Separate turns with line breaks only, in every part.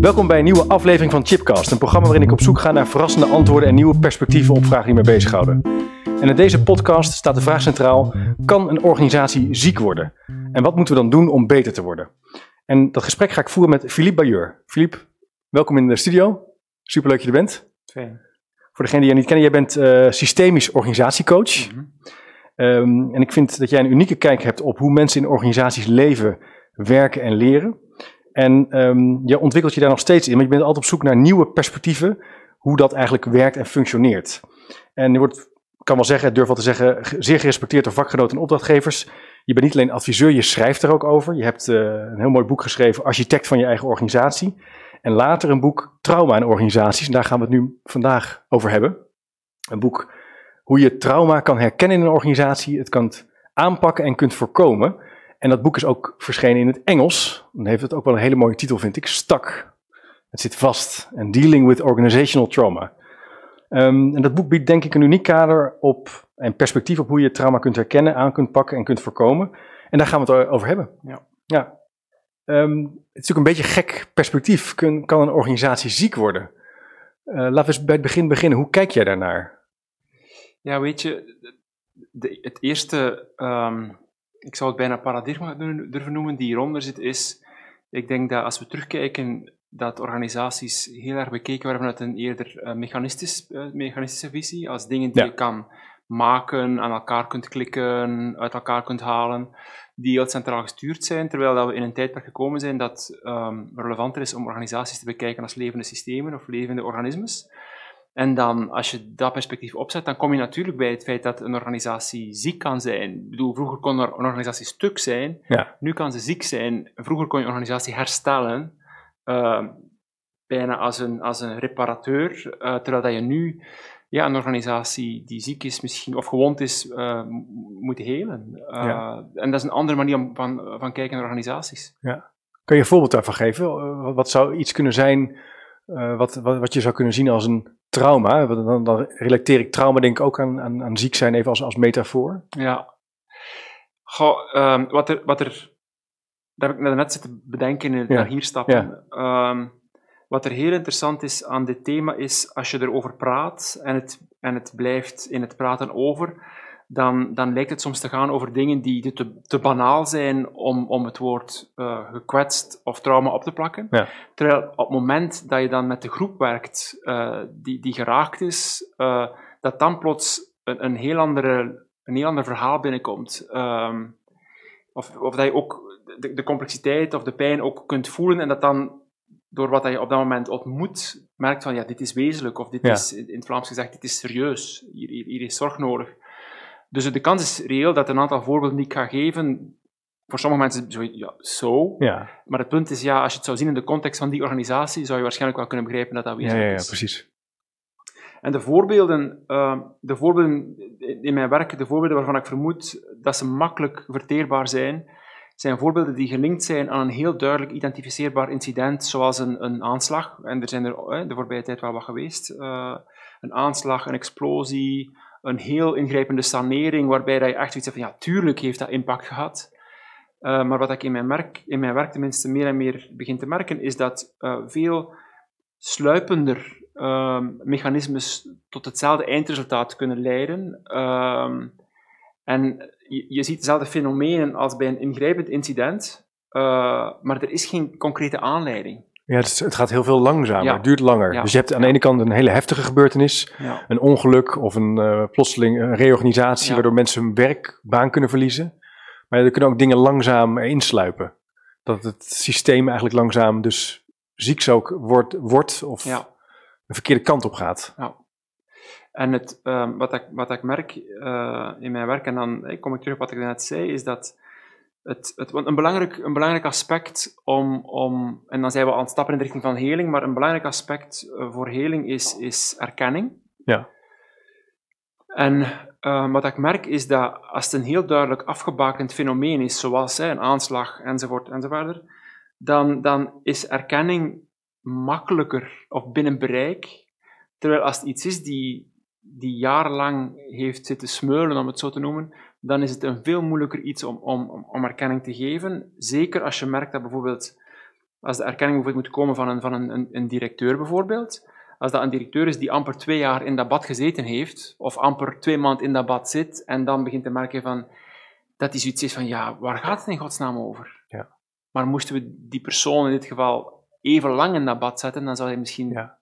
Welkom bij een nieuwe aflevering van Chipcast, een programma waarin ik op zoek ga naar verrassende antwoorden en nieuwe perspectieven op vragen die mij bezighouden. En in deze podcast staat de vraag centraal: kan een organisatie ziek worden? En wat moeten we dan doen om beter te worden? En dat gesprek ga ik voeren met Philippe Bayeur. Philippe, welkom in de studio. Superleuk dat je er bent.
Fijn.
Voor degene die je niet kennen, jij bent eh, systemisch organisatiecoach.
Mhm.
Ehm, en ik vind dat jij een unieke kijk hebt op hoe mensen in organisaties leven, werken en leren. En ehm, je ontwikkelt je daar nog steeds in, maar je bent altijd op zoek naar nieuwe perspectieven, hoe dat eigenlijk werkt en functioneert. En je wordt, kan wel zeggen, ik durf wel te zeggen, ge- zeer gerespecteerd door vakgenoten en opdrachtgevers. Je bent niet alleen adviseur, je schrijft er ook over. Je hebt eh, een heel mooi boek geschreven, Architect van je eigen organisatie. En later een boek, Trauma in organisaties. En daar gaan we het nu vandaag over hebben. Een boek hoe je trauma kan herkennen in een organisatie, het kan aanpakken en kunt voorkomen. En dat boek is ook verschenen in het Engels. Dan heeft het ook wel een hele mooie titel, vind ik. Stak. Het zit vast. En Dealing with Organizational Trauma. Ehm, en dat boek biedt denk ik een uniek kader op en perspectief op hoe je trauma kunt herkennen, aan kunt pakken en kunt voorkomen. En daar gaan we het over hebben.
Ja.
ja. Ehm, het is natuurlijk een beetje een gek perspectief. Kun, kan een organisatie ziek worden? Eh, laten we eens bij het begin beginnen. Hoe kijk jij daarnaar?
Ja, weet je, de, het eerste, ehm, ik zou het bijna paradigma durven noemen, die hieronder zit, is, ik denk dat als we terugkijken, dat organisaties heel erg bekeken werden vanuit een eerder eh, mechanistisch, eh, mechanistische visie, als dingen die
Ja.
je kan maken, aan elkaar kunt klikken, uit elkaar kunt halen, die heel centraal gestuurd zijn, terwijl dat we in een tijdperk gekomen zijn dat ehm, relevanter is om organisaties te bekijken als levende systemen of levende organismes. En dan, als je dat perspectief opzet, dan kom je natuurlijk bij het feit dat een organisatie ziek kan zijn. Ik bedoel, vroeger kon er een organisatie stuk zijn,
Ja.
nu kan ze ziek zijn. Vroeger kon je een organisatie herstellen, eh, bijna als een, als een reparateur, eh, terwijl dat je nu ja, een organisatie die ziek is misschien, of gewond is, m- moet helen. Eh,
Ja.
En dat is een andere manier om van, van kijken naar organisaties.
Kan je een voorbeeld daarvan geven? Wat, zou iets kunnen zijn wat, wat, wat je zou kunnen zien als een trauma? Dan, dan relateer ik trauma denk ik ook aan, aan, aan ziek zijn, even als, als metafoor.
Ja. Goh, ehm, wat er, wat er, dat heb ik net zitten bedenken in het
Ja,
naar hier stappen. Ehm, wat er heel interessant is aan dit thema is, als je erover praat en het, en het blijft in het praten over, dan, dan lijkt het soms te gaan over dingen die te, te banaal zijn om, om het woord eh, gekwetst of trauma op te plakken.
Ja.
Terwijl op het moment dat je dan met de groep werkt eh, die, die geraakt is, eh, dat dan plots een, een, heel andere, een heel ander verhaal binnenkomt. Ehm, of, of dat je ook de, de complexiteit of de pijn ook kunt voelen en dat dan door wat dat je op dat moment ontmoet, merkt van ja, dit is wezenlijk, of dit
Ja.
is in het Vlaams gezegd, dit is serieus, hier, hier, hier is zorg nodig. Dus de kans is reëel dat een aantal voorbeelden die ik ga geven, voor sommige mensen zo, ja, zo.
Ja,
Maar het punt is, ja, als je het zou zien in de context van die organisatie, zou je waarschijnlijk wel kunnen begrijpen dat dat
ja,
wezenlijk
ja, ja,
is.
precies.
En de voorbeelden, eh, de voorbeelden in mijn werk, de voorbeelden waarvan ik vermoed dat ze makkelijk verteerbaar zijn, zijn voorbeelden die gelinkt zijn aan een heel duidelijk identificeerbaar incident, zoals een, een aanslag. En er zijn er de voorbije tijd wel wat geweest. Eh, een aanslag, een explosie, een heel ingrijpende sanering, waarbij dat je echt hebt van, ja, tuurlijk heeft dat impact gehad. Eh, maar wat ik in mijn, merk, in mijn werk tenminste meer en meer begin te merken, is dat eh, veel sluipender ehm, mechanismes tot hetzelfde eindresultaat kunnen leiden. Ehm, en je, je ziet dezelfde fenomenen als bij een ingrijpend incident, eh, maar er is geen concrete aanleiding.
Ja, het, gaat heel veel langzamer,
Ja.
het duurt langer.
Ja.
Dus je hebt aan de ene kant een hele heftige gebeurtenis,
Ja.
een ongeluk of een eh, plotseling een reorganisatie, waardoor mensen hun werkbaan kunnen verliezen. Maar er kunnen ook dingen langzaam insluipen. Dat het systeem eigenlijk langzaam dus ziek ook wordt, wordt of
Ja.
een verkeerde kant op gaat.
En het, ehm, wat, ik, wat ik merk uh, in mijn werk, en dan hey, kom ik terug op wat ik net zei, is dat het, het, een, belangrijk, een belangrijk aspect om, om, en dan zijn we aan het stappen in de richting van heling, maar een belangrijk aspect voor heling is, is erkenning.
Ja.
En uh, wat ik merk is dat als het een heel duidelijk afgebakend fenomeen is, zoals hè, een aanslag enzovoort enzovoort, dan, dan is erkenning makkelijker of binnen bereik. Terwijl als het iets is die, die jarenlang heeft zitten smeulen, om het zo te noemen, dan is het een veel moeilijker iets om, om, om erkenning te geven. Zeker als je merkt dat bijvoorbeeld, als de erkenning bijvoorbeeld moet komen van een, van een, een directeur bijvoorbeeld, als dat een directeur is die amper twee jaar in dat bad gezeten heeft, of amper twee maanden in dat bad zit, en dan begint te merken van, dat hij zoiets is van, ja, waar gaat het in godsnaam over?
Ja.
Maar moesten we die persoon in dit geval even lang in dat bad zetten, dan zou hij misschien ja.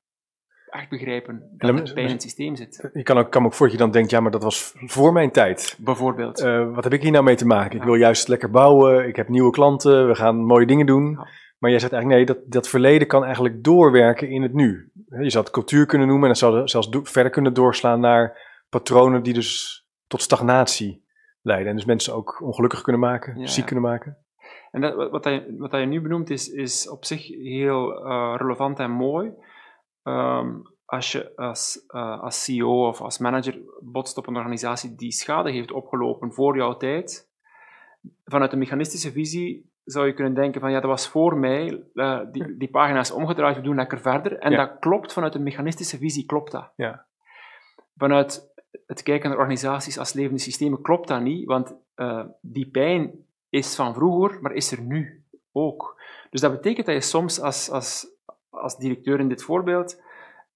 Echt begrijpen dat er pijn in het systeem zit.
Je kan, ook, kan ook voor dat je dan denkt, ja, maar dat was voor mijn tijd.
Bijvoorbeeld.
Uh, wat heb ik hier nou mee te maken? Ik wil juist lekker bouwen, ik heb nieuwe klanten, we gaan mooie dingen doen. Ja. Maar jij zegt eigenlijk, nee, dat, dat verleden kan eigenlijk doorwerken in het nu. Je zou het cultuur kunnen noemen en dat zou zelfs verder kunnen doorslaan naar patronen die dus tot stagnatie leiden. En dus mensen ook ongelukkig kunnen maken, ziek kunnen maken.
En dat, wat, hij, wat hij nu benoemt is, is op zich heel uh, relevant en mooi. Um, als je als, uh, als CEO of als manager botst op een organisatie die schade heeft opgelopen voor jouw tijd, vanuit een mechanistische visie zou je kunnen denken van ja, dat was voor mij, uh, die, die pagina is omgedraaid, we doen lekker verder. En dat klopt, vanuit een mechanistische visie klopt dat.
Ja.
Vanuit het kijken naar organisaties als levende systemen klopt dat niet, want uh, die pijn is van vroeger, maar is er nu ook. Dus dat betekent dat je soms als, als, als directeur in dit voorbeeld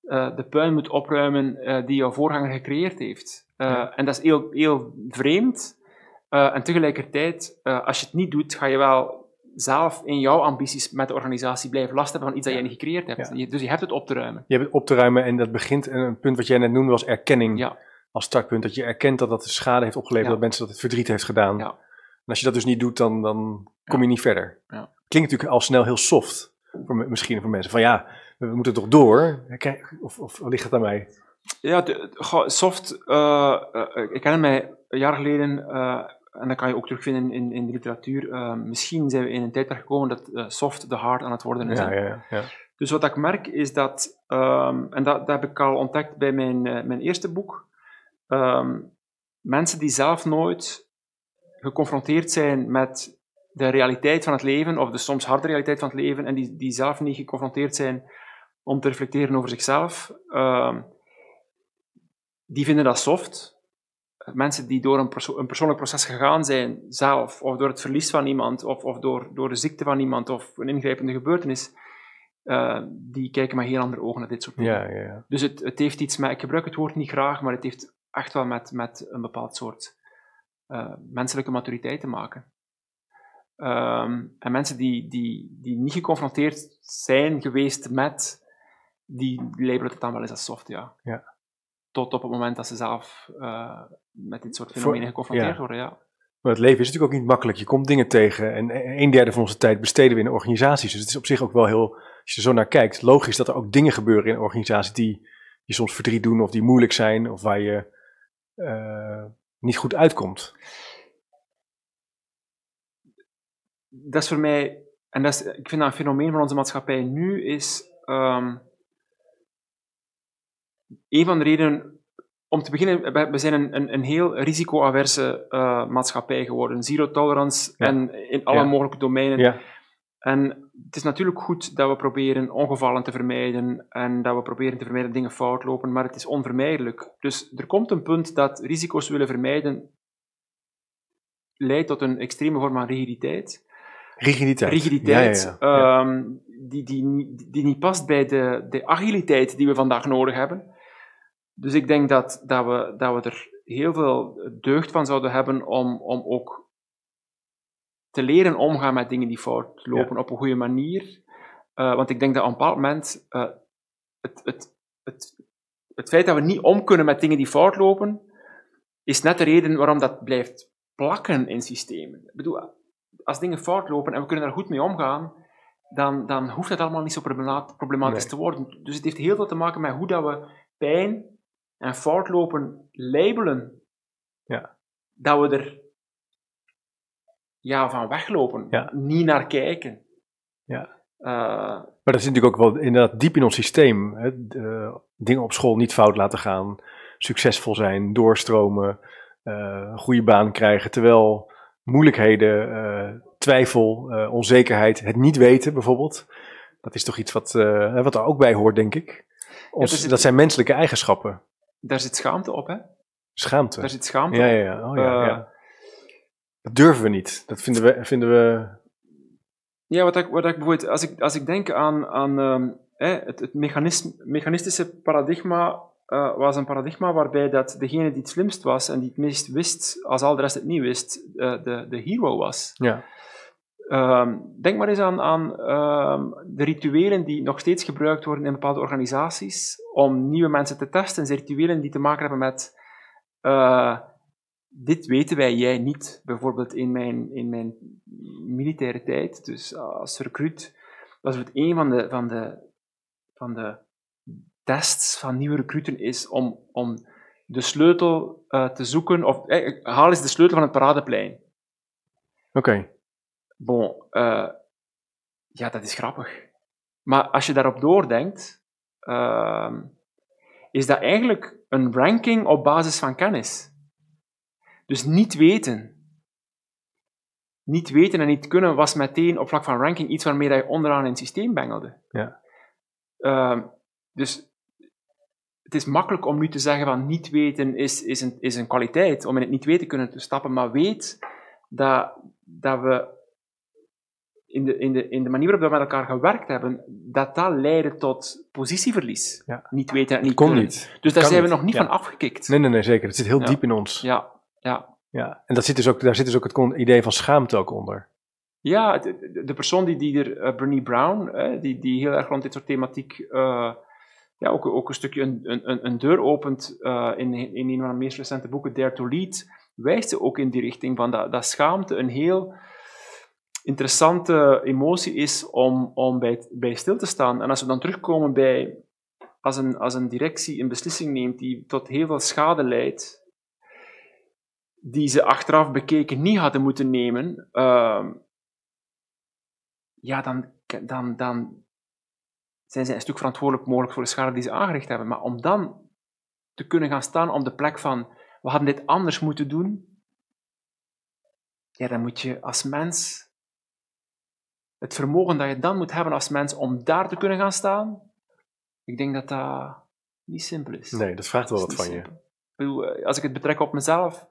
uh, de puin moet opruimen die jouw voorganger gecreëerd heeft. En dat is heel, heel vreemd, en tegelijkertijd, als je het niet doet, ga je wel zelf in jouw ambities met de organisatie blijven last hebben van iets dat jij niet gecreëerd hebt. Dus je hebt het op te ruimen.
Je hebt het op te ruimen en dat begint, een punt wat jij net noemde was erkenning
ja.
als startpunt. Dat je erkent dat dat schade heeft opgeleverd, dat mensen dat het verdriet heeft gedaan. En als je dat dus niet doet, dan, dan kom je niet verder. Klinkt natuurlijk al snel heel soft, voor, misschien voor mensen. Van ja, we moeten toch door? Of, of ligt het aan mij?
Ja, de, soft. Uh, uh, ik ken mij een jaar geleden uh, en dat kan je ook terugvinden in, in de literatuur. Uh, misschien zijn we in een tijd gekomen dat soft de hard aan het worden is.
Ja, ja, ja.
Dus wat ik merk is dat, um, en dat, dat, heb ik al ontdekt bij mijn, mijn eerste boek, um, mensen die zelf nooit geconfronteerd zijn met de realiteit van het leven, of de soms harde realiteit van het leven, en die, die zelf niet geconfronteerd zijn om te reflecteren over zichzelf, um, die vinden dat soft mensen die door een, perso een, persoonlijk proces gegaan zijn, zelf, of door het verlies van iemand, of, of door, door de ziekte van iemand, of een ingrijpende gebeurtenis, uh, die kijken met heel andere ogen naar dit soort dingen.
Ja, ja, ja.
Dus het, het heeft iets met, ik gebruik het woord niet graag, maar het heeft echt wel met, met een bepaald soort uh, menselijke maturiteit te maken. Um, en mensen die, die, die niet geconfronteerd zijn geweest met, die labelen het dan wel eens als soft, ja.
ja
tot op het moment dat ze zelf uh, met dit soort fenomenen geconfronteerd worden. Ja.
Maar het leven is natuurlijk ook niet makkelijk. Je komt dingen tegen en een derde van onze tijd besteden we in organisaties. Dus het is op zich ook wel heel, als je er zo naar kijkt, logisch dat er ook dingen gebeuren in organisaties die je soms verdriet doen of die moeilijk zijn of waar je uh, niet goed uitkomt.
Dat is voor mij, en dat is, ik vind dat een fenomeen van onze maatschappij nu, is um, een van de redenen, om te beginnen, we zijn een, een, een heel risicoaverse uh, maatschappij geworden. Zero tolerance en in alle mogelijke domeinen.
Ja.
En het is natuurlijk goed dat we proberen ongevallen te vermijden en dat we proberen te vermijden dat dingen fout lopen, maar het is onvermijdelijk. Dus er komt een punt dat risico's willen vermijden leidt tot een extreme vorm van rigiditeit.
Rigiditeit.
Rigiditeit, ja, ja, um, die, die, die niet past bij de, de agiliteit die we vandaag nodig hebben. Dus ik denk dat, dat, we, dat we er heel veel deugd van zouden hebben om, om ook te leren omgaan met dingen die fout lopen op een goede manier. Uh, want ik denk dat op een bepaald moment uh, het, het, het, het feit dat we niet om kunnen met dingen die fout lopen, is net de reden waarom dat blijft plakken in systemen. Ik bedoel, als dingen fout lopen en we kunnen daar goed mee omgaan, dan, dan hoeft dat allemaal niet zo problematisch te worden. Dus het heeft heel veel te maken met hoe dat we pijn en fout lopen labelen,
Ja.
dat we er ja, van weglopen,
Ja.
niet naar kijken.
Ja.
Eh,
Maar dat is natuurlijk ook wel inderdaad diep in ons systeem. Hè? De, dingen op school niet fout laten gaan, succesvol zijn, doorstromen, eh, een goede baan krijgen. Terwijl moeilijkheden, eh, twijfel, eh, onzekerheid, het niet weten bijvoorbeeld. Dat is toch iets wat, eh, wat er ook bij hoort, denk ik. Ons, dat zijn menselijke eigenschappen.
daar zit schaamte op, hè?
Schaamte.
Daar zit schaamte
Ja,
op.
ja, ja. Oh, ja, ja. Dat durven we niet. Dat vinden we, vinden we
Ja, wat ik, wat ik bijvoorbeeld, als ik, als ik denk aan, aan ehm, het, het mechanisme, mechanistische paradigma, eh, was een paradigma waarbij dat degene die het slimst was en die het meest wist, als al de rest het niet wist, eh, de, de hero was.
ja.
Ehm, denk maar eens aan, aan ehm, de rituelen die nog steeds gebruikt worden in bepaalde organisaties om nieuwe mensen te testen. Zijn rituelen die te maken hebben met eh, dit weten wij, jij niet. Bijvoorbeeld in mijn, in mijn militaire tijd, dus als recruit, was het een van de, van de, van de tests van nieuwe recruten is om, om de sleutel eh, te zoeken, of eh, haal eens de sleutel van het paradeplein.
Oké.
Bon, eh, ja, dat is grappig. Maar als je daarop doordenkt, ehm, is dat eigenlijk een ranking op basis van kennis. Dus niet weten. Niet weten en niet kunnen was meteen op vlak van ranking iets waarmee je onderaan in het systeem bengelde.
Ja.
Ehm, dus het is makkelijk om nu te zeggen van niet weten is, is, een, is een kwaliteit, om in het niet weten kunnen te stappen, maar weet dat, dat we in de, in, de, in de manier waarop we met elkaar gewerkt hebben, dat dat leidde tot positieverlies.
Ja.
Niet weten en niet
Kon
kunnen.
niet.
Dus daar zijn we nog niet
Ja.
van afgekikt.
Nee, nee, nee, zeker. Het zit heel
Ja.
diep in ons.
Ja, ja.
Ja, en dat zit dus ook, daar zit dus ook het idee van schaamte ook onder.
Ja, de de persoon die, die er, uh, Bernie Brown, die, die heel erg rond dit soort thematiek eh, ja, ook, ook een stukje een, een, een deur opent eh, in, in een van de meest recente boeken, Dare to Lead, wijst ze ook in die richting van dat, dat schaamte een heel interessante emotie is om, om bij, bij stil te staan. En als we dan terugkomen bij, als een, als een directie een beslissing neemt die tot heel veel schade leidt, die ze achteraf bekeken niet hadden moeten nemen, ehm, ja, dan, dan, dan zijn zij een stuk verantwoordelijk mogelijk voor de schade die ze aangericht hebben. Maar om dan te kunnen gaan staan op de plek van, we hadden dit anders moeten doen, ja, dan moet je als mens, het vermogen dat je dan moet hebben als mens om daar te kunnen gaan staan, ik denk dat dat niet simpel is.
Nee, dat vraagt wel
Dat
wat van je.
simpel. Ik bedoel, eh, als ik het betrek op mezelf,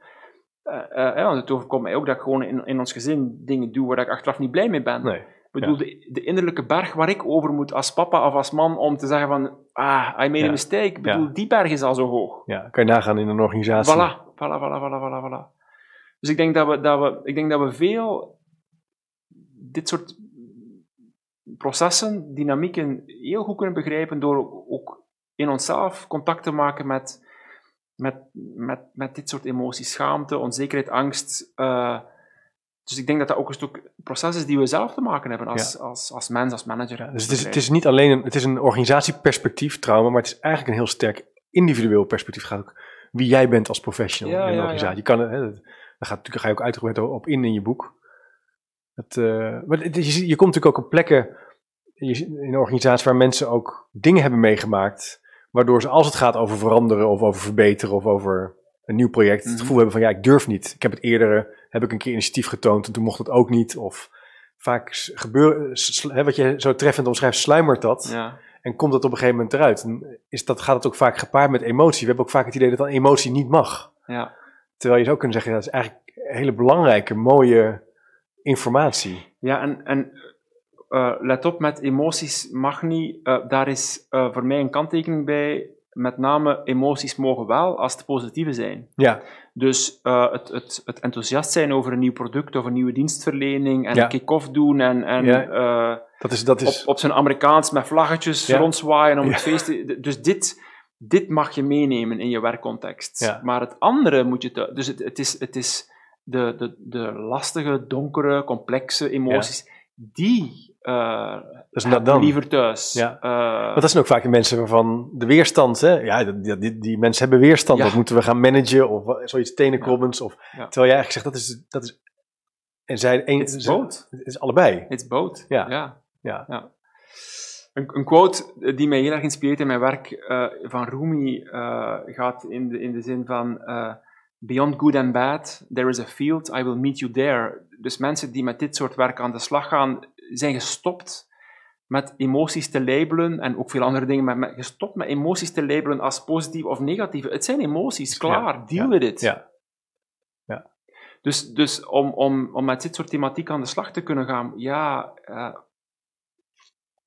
eh, want het overkomt mij ook dat ik gewoon in, in ons gezin dingen doe waar ik achteraf niet blij mee ben.
Nee.
Ik bedoel, de, de innerlijke berg waar ik over moet als papa of als man om te zeggen van, ah, I made a mistake. Ik bedoel, die berg is al zo hoog.
Ja, kan je nagaan in een organisatie.
Voilà, voilà, voilà, voilà, voilà, voilà. Dus ik denk dat we, dat we, ik denk dat we veel dit soort processen, dynamieken heel goed kunnen begrijpen door ook in onszelf contact te maken met, met, met, met dit soort emoties. Schaamte, onzekerheid, angst. eh, dus ik denk dat dat ook een stuk proces is die we zelf te maken hebben als, als, als mens, als manager.
Dus het is, het is niet alleen een, het is een organisatieperspectief trauma, maar het is eigenlijk een heel sterk individueel perspectief. Gaat ook wie jij bent als professional
Ja,
in een
ja,
organisatie. Je kan, hè, dat- daar gaat, natuurlijk ga je ook uitgebreid op in in je boek. Het, eh, maar het- je, je komt natuurlijk ook op plekken in een organisatie waar mensen ook dingen hebben meegemaakt, waardoor ze als het gaat over veranderen of over verbeteren of over een nieuw project, het
Mhm.
gevoel hebben van ja, ik durf niet. Ik heb het eerder, heb ik een keer initiatief getoond en toen mocht het ook niet. Of vaak s- gebeur, s- hè, wat je zo treffend omschrijft, sluimert dat.
Ja.
En komt dat op een gegeven moment eruit? En is dat, gaat het ook vaak gepaard met emotie? We hebben ook vaak het idee dat een emotie niet mag.
Ja.
Terwijl je zou kunnen zeggen, dat is eigenlijk hele belangrijke, mooie informatie.
Ja, en, en eh, let op, met emoties mag niet. eh, daar is eh, voor mij een kanttekening bij. Met name emoties mogen wel als het positieve zijn.
Ja,
Dus eh, het, het, het enthousiast zijn over een nieuw product of een nieuwe dienstverlening en
Ja.
een kick-off doen en, en
Ja.
eh,
dat is, dat is
op, op zijn Amerikaans met vlaggetjes
Ja.
rondzwaaien om het feest te... Dus dit, dit mag je meenemen in je werkcontext.
Ja.
Maar het andere moet je... Te, dus het, het is, het is de, de, de lastige, donkere, complexe emoties, die uh,
dus dan.
liever thuis.
Ja. Uh, Want dat zijn ook vaak de mensen waarvan de weerstand, hè? Ja, die, die, die mensen hebben weerstand. Ja. Dat moeten we gaan managen of zoiets tenenkrommends. Ja. Of. Terwijl jij eigenlijk zegt, dat is, dat is en zij een,
It's both.
Het is allebei.
It's both.
Ja.
ja. Een, een, quote die mij heel erg inspireert in mijn werk uh, van Rumi gaat in de, in de zin van Beyond good and bad, there is a field, I will meet you there. Dus mensen die met dit soort werk aan de slag gaan, zijn gestopt met emoties te labelen en ook veel andere dingen, maar met, gestopt met emoties te labelen als positief of negatief. Het zijn emoties, klaar, ja, deal
ja,
with it.
Ja. ja.
Dus, dus om, om, om met dit soort thematiek aan de slag te kunnen gaan, ja, uh,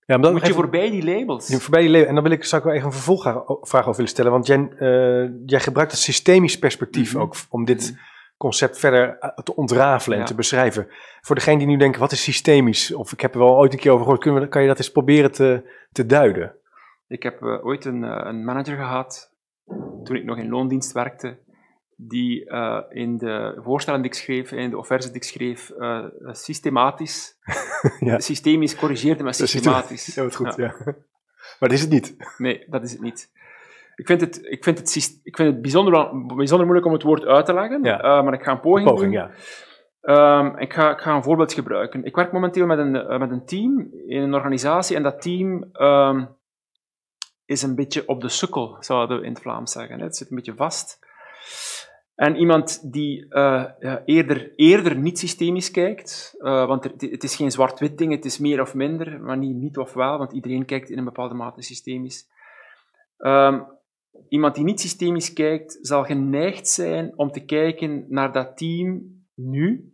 ja, moet je even, voorbij die labels.
Je voorbij die labels. En dan wil ik, zou ik wel even een vervolgvraag over willen stellen, want jij, uh, jij gebruikt het systemisch perspectief mm -hmm. ook om dit... Mm -hmm concept verder te ontrafelen en ja. te beschrijven. Voor degene die nu denken, wat is systemisch? Of ik heb er wel ooit een keer over gehoord, kunnen we, kan je dat eens proberen te, te duiden?
Ik heb uh, ooit een, uh, een, manager gehad, toen ik nog in loondienst werkte, die uh, in de voorstellen die ik schreef, in de offertes die ik schreef, systematisch, ja. systemisch corrigeerde, maar systematisch.
Ja, wat goed, ja. ja. Maar dat is het niet.
Nee, dat is het niet. Ik vind het, ik vind het, ik vind het bijzonder, bijzonder moeilijk om het woord uit te leggen, ja. uh, maar ik ga een poging,
poging
doen.
Ja.
Um, ik, ga, ik ga een voorbeeld gebruiken. Ik werk momenteel met een, uh, met een team in een organisatie en dat team um, is een beetje op de sukkel, zouden we in het Vlaams zeggen. Het zit een beetje vast. En iemand die uh, eerder, eerder niet systemisch kijkt, want er, het is geen zwart-wit ding, het is meer of minder, maar niet, niet of wel, want iedereen kijkt in een bepaalde mate systemisch. Um, iemand die niet systemisch kijkt, zal geneigd zijn om te kijken naar dat team nu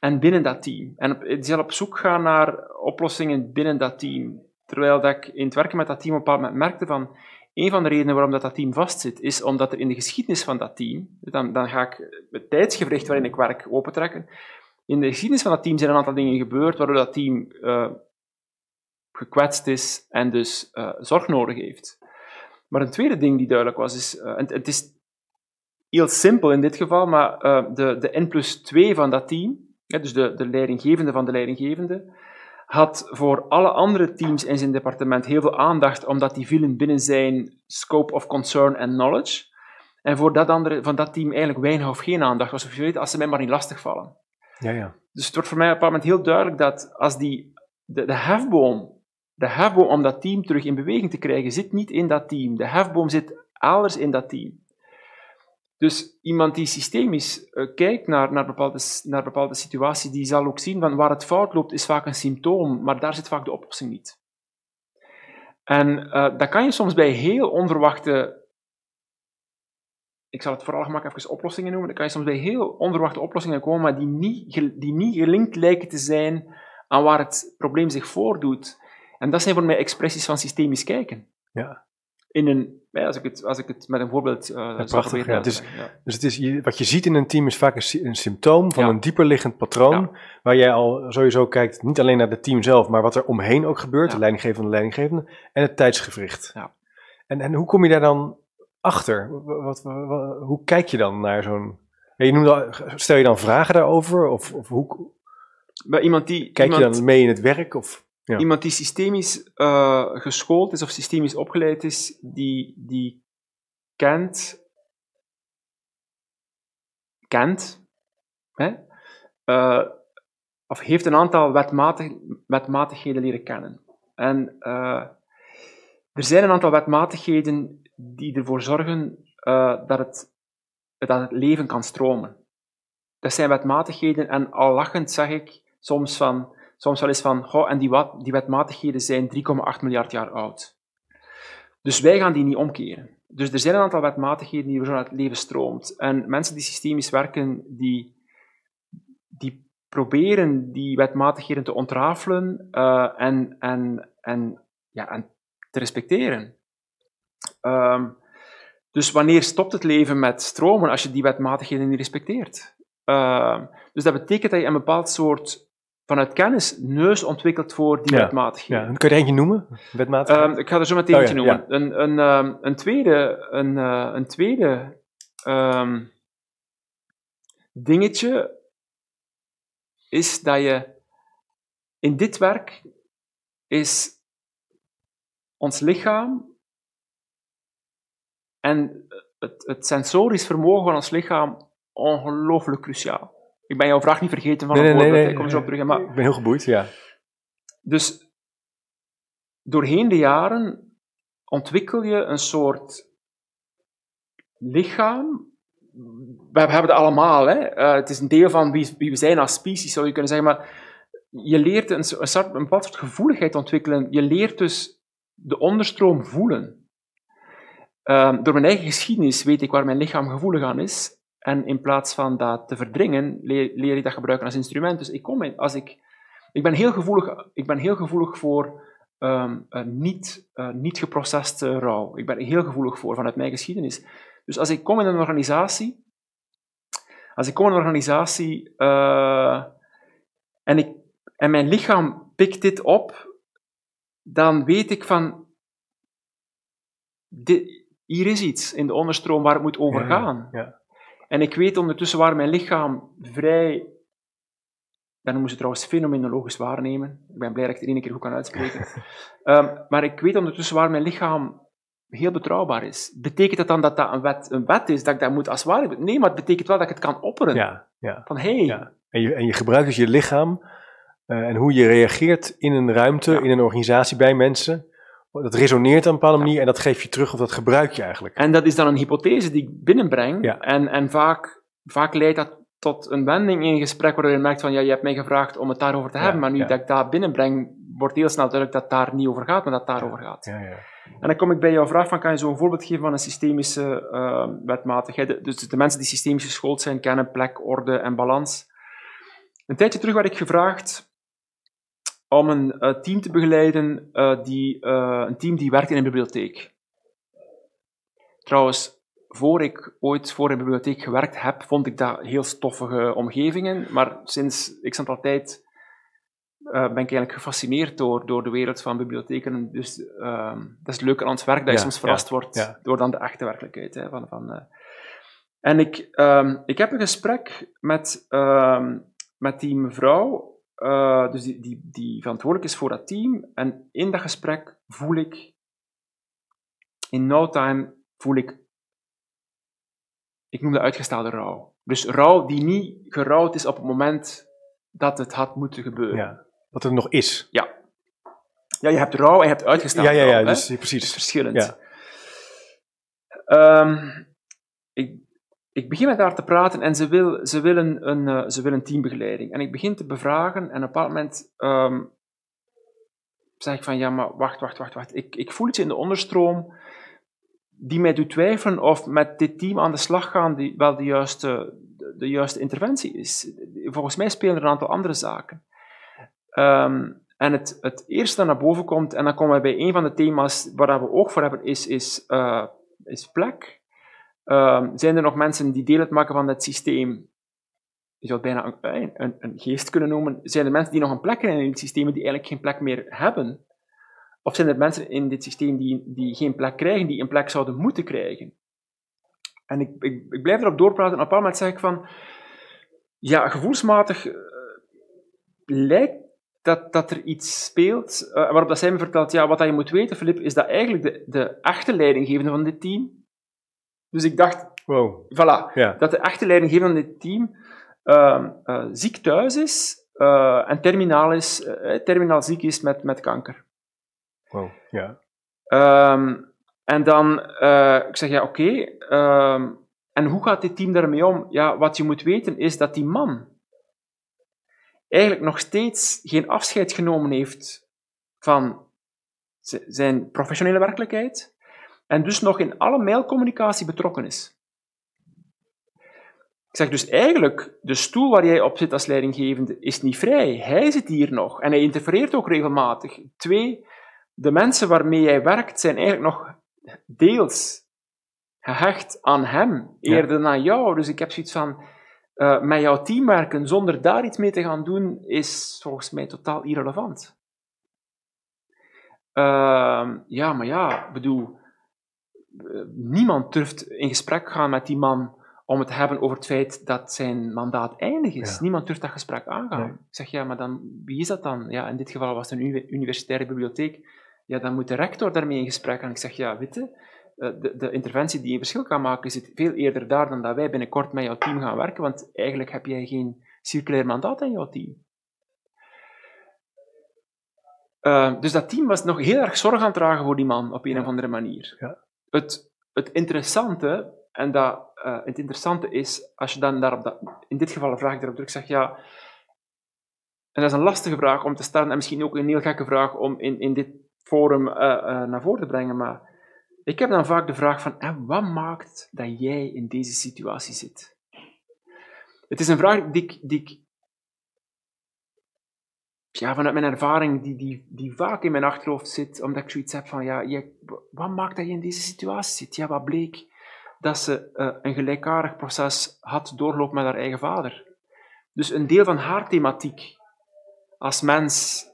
en binnen dat team. En zal op zoek gaan naar oplossingen binnen dat team. Terwijl dat ik in het werken met dat team op een bepaald moment merkte van, een van de redenen waarom dat, dat team vastzit, is omdat er in de geschiedenis van dat team, dan, dan ga ik het tijdsgevricht waarin ik werk opentrekken, in de geschiedenis van dat team zijn een aantal dingen gebeurd waardoor dat team uh, gekwetst is en dus uh, zorg nodig heeft. Maar een tweede ding die duidelijk was, is, en het is heel simpel in dit geval, maar uh, de, de N plus 2 van dat team, dus de, de leidinggevende van de leidinggevende, had voor alle andere teams in zijn departement heel veel aandacht, omdat die vielen binnen zijn scope of concern en knowledge. En voor dat andere, van dat team eigenlijk weinig of geen aandacht. Alsof je weet, als ze mij maar niet lastigvallen.
Ja, ja.
Dus het wordt voor mij op een moment heel duidelijk dat als die, de, de hefboom de hefboom om dat team terug in beweging te krijgen zit niet in dat team. De hefboom zit elders in dat team. Dus iemand die systemisch uh, kijkt naar, naar, bepaalde, naar bepaalde situaties, die zal ook zien van waar het fout loopt, is vaak een symptoom, maar daar zit vaak de oplossing niet. En uh, dat kan je soms bij heel onverwachte, ik zal het vooral gemakkelijk even oplossingen noemen, dan kan je soms bij heel onverwachte oplossingen komen, maar die niet, die niet gelinkt lijken te zijn aan waar het probleem zich voordoet. En dat zijn voor mij expressies van systemisch kijken.
Ja.
In een, als, ik het, als ik het met een voorbeeld uh,
ja, prachtig, ja. Ja. Dus het is, wat je ziet in een team is vaak een, een symptoom van een dieper liggend patroon, waar jij al sowieso kijkt, niet alleen naar het team zelf, maar wat er omheen ook gebeurt, de leidinggevende, de leidinggevende, en het tijdsgevricht. En, en hoe kom je daar dan achter? Wat, wat, hoe kijk je dan naar zo'n... je noemde, stel je dan vragen daarover? Of, of hoe...
Bij iemand die,
kijk
iemand,
je dan mee in het werk? Of...
Iemand die systemisch uh, geschoold is of systemisch opgeleid is, die, die kent, kent hè, uh, of heeft een aantal wetmatig, wetmatigheden leren kennen. En uh, er zijn een aantal wetmatigheden die ervoor zorgen dat, het, dat het leven kan stromen. Dat zijn wetmatigheden, en al lachend zeg ik soms van soms wel eens van, en die, wat, die wetmatigheden zijn 3,8 miljard jaar oud. Dus wij gaan die niet omkeren. Dus er zijn een aantal wetmatigheden die zo naar het leven stroomt. En mensen die systemisch werken, die, die proberen die wetmatigheden te ontrafelen uh, en, en, en, ja, en te respecteren. Um, dus wanneer stopt het leven met stromen als je die wetmatigheden niet respecteert? Uh, dus dat betekent dat je een bepaald soort vanuit kennis neus ontwikkeld voor die ja. wetmatigheden.
Ja. Kun je er eentje noemen? Wetmatigheden?
Um, ik ga er zo meteen oh, eentje noemen. Een, een, um, een tweede, een, uh, een tweede um, dingetje is dat je in dit werk is ons lichaam en het, het sensorisch vermogen van ons lichaam ongelooflijk cruciaal. Ik ben jouw vraag niet vergeten van
Nee, nee,
voorbeeld,
nee,
ik kom zo op terug. Maar,
Ik ben heel geboeid, ja.
dus doorheen de jaren ontwikkel je een soort lichaam. We hebben het allemaal, hè. Eh, het is een deel van wie, wie we zijn als species, zou je kunnen zeggen. Maar je leert een, een, soort, een bepaald soort gevoeligheid ontwikkelen. Je leert dus de onderstroom voelen. Ehm, door mijn eigen geschiedenis weet ik waar mijn lichaam gevoelig aan is. En in plaats van dat te verdringen, leer, leer ik dat gebruiken als instrument. Dus ik, kom in, als ik, ik, ben, heel gevoelig, ik ben heel gevoelig voor ehm, eh, niet, eh, niet rouw. Ik ben er heel gevoelig voor vanuit mijn geschiedenis. Dus als ik kom in een organisatie, als ik kom in een organisatie eh, en, ik, en mijn lichaam pikt dit op, dan weet ik van, dit, hier is iets in de onderstroom waar het moet over
ja,
gaan.
ja.
En ik weet ondertussen waar mijn lichaam vrij, dan noemen ze het trouwens fenomenologisch waarnemen. Ik ben blij dat ik het één keer goed kan uitspreken. Ehm, maar ik weet ondertussen waar mijn lichaam heel betrouwbaar is. Betekent dat dan dat dat een wet, een wet is, dat ik dat moet als waar hebben? Nee, maar het betekent wel dat ik het kan opperen.
Ja, ja.
Van, hé, hey,
Ja. En, je, en je gebruikt dus je lichaam eh, en hoe je reageert in een ruimte, in een organisatie, bij mensen. Dat resoneert op een bepaalde manier en dat geef je terug of dat gebruik je eigenlijk.
En dat is dan een hypothese die ik binnenbreng.
Ja.
En, en vaak, vaak leidt dat tot een wending in een gesprek waardoor je merkt van, ja, je hebt mij gevraagd om het daarover te
Ja,
hebben, maar nu
ja.
dat ik dat binnenbreng, wordt heel snel duidelijk dat het daar niet over gaat, maar dat het daarover gaat.
Ja, ja.
En dan kom ik bij jouw vraag van, kan je zo een voorbeeld geven van een systemische eh, wetmatigheid? Dus de mensen die systemisch geschoold zijn, kennen plek, orde en balans. Een tijdje terug werd ik gevraagd om een eh, team te begeleiden, eh, die, eh, een team die werkt in een bibliotheek. Trouwens, voor ik ooit voor een bibliotheek gewerkt heb, vond ik dat heel stoffige omgevingen, maar sinds ik aantal tijd eh, ben ik eigenlijk gefascineerd door, door de wereld van bibliotheken. Dus ehm, dat is leuk aan het werk, dat je
Ja,
soms verrast
ja,
wordt
ja.
door dan de echte werkelijkheid. Hè, van, van. En ik, ehm, ik heb een gesprek met, ehm, met die mevrouw, eh, dus die, die, die verantwoordelijk is voor dat team. En in dat gesprek voel ik, in no time, voel ik, ik noem dat uitgestelde rouw. Dus rouw die niet gerouwd is op het moment dat het had moeten gebeuren.
ja. Wat er nog is.
Ja. Ja, je hebt rouw en je hebt uitgesteld
Ja, ja, ja,
rouw,
dus
Dat is
precies.
verschillend.
Ja.
Ehm, ik, ik begin met haar te praten en ze wil, ze wil, een, eh, ze wil een teambegeleiding. En ik begin te bevragen en op een moment ehm, zeg ik van, ja, maar wacht, wacht, wacht, wacht. Ik, ik voel iets in de onderstroom die mij doet twijfelen of met dit team aan de slag gaan die wel de juiste, de, de juiste interventie is. Volgens mij spelen er een aantal andere zaken. Ehm, en het, het eerste dat naar boven komt, en dan komen we bij een van de thema's waar we oog voor hebben, is, is, eh, is plek. Ehm, zijn er nog mensen die deel uitmaken van het systeem? Je zou het bijna een, een, een geest kunnen noemen. Zijn er mensen die nog een plek hebben in het systeem die eigenlijk geen plek meer hebben? Of zijn er mensen in dit systeem die, die geen plek krijgen, die een plek zouden moeten krijgen? En ik, ik, ik blijf erop doorpraten en op een bepaald moment zeg ik van... Ja, gevoelsmatig eh, lijkt dat, dat er iets speelt, eh, waarop dat zij me vertelt, ja, wat dat je moet weten, Filip, is dat eigenlijk de, de echte leidinggevende van dit team... Dus ik dacht,
Wow.
voilà,
Ja.
dat de echte leidinggevende van dit team eh, ziek thuis is eh, en terminaal, is, eh, terminaal ziek is met, met kanker.
Wow. Ja.
Ehm, en dan, ik zeg, ja, oké, ehm, en hoe gaat dit team daarmee om? Ja, wat je moet weten is dat die man eigenlijk nog steeds geen afscheid genomen heeft van zijn professionele werkelijkheid en dus nog in alle mailcommunicatie betrokken is. Ik zeg dus eigenlijk, de stoel waar jij op zit als leidinggevende is niet vrij. Hij zit hier nog en hij interfereert ook regelmatig. Twee, de mensen waarmee jij werkt zijn eigenlijk nog deels gehecht aan hem, eerder dan aan jou. Dus ik heb zoiets van, eh, met jouw team werken zonder daar iets mee te gaan doen, is volgens mij totaal irrelevant. Ehm, ja, maar ja, ik bedoel, niemand durft in gesprek gaan met die man om het te hebben over het feit dat zijn mandaat eindig is.
Ja.
Niemand durft dat gesprek aangaan.
Nee.
Ik zeg, ja, maar dan, wie is dat dan? Ja, in dit geval was het een uni- universitaire bibliotheek. Ja, dan moet de rector daarmee in gesprek gaan. Ik zeg, ja, weet je, eh, de, de interventie die een verschil kan maken, zit veel eerder daar dan dat wij binnenkort met jouw team gaan werken, want eigenlijk heb jij geen circulair mandaat in jouw team. Eh, dus dat team was nog heel erg zorg aan het dragen voor die man, op een
Ja.
of andere manier.
Ja.
Het, het interessante, en dat, eh, het interessante is, als je dan daarop, dat, in dit geval een vraag daarop druk zeg ja, en dat is een lastige vraag om te stellen, en misschien ook een heel gekke vraag om in, in dit forum eh, eh, naar voren te brengen, maar ik heb dan vaak de vraag van, en wat maakt dat jij in deze situatie zit? Het is een vraag die ik, die ik ja, vanuit mijn ervaring, die, die, die vaak in mijn achterhoofd zit, omdat ik zoiets heb van, ja, je, wat maakt dat je in deze situatie zit? Ja, wat bleek? Dat ze eh, een gelijkaardig proces had doorlopen met haar eigen vader. Dus een deel van haar thematiek, als mens,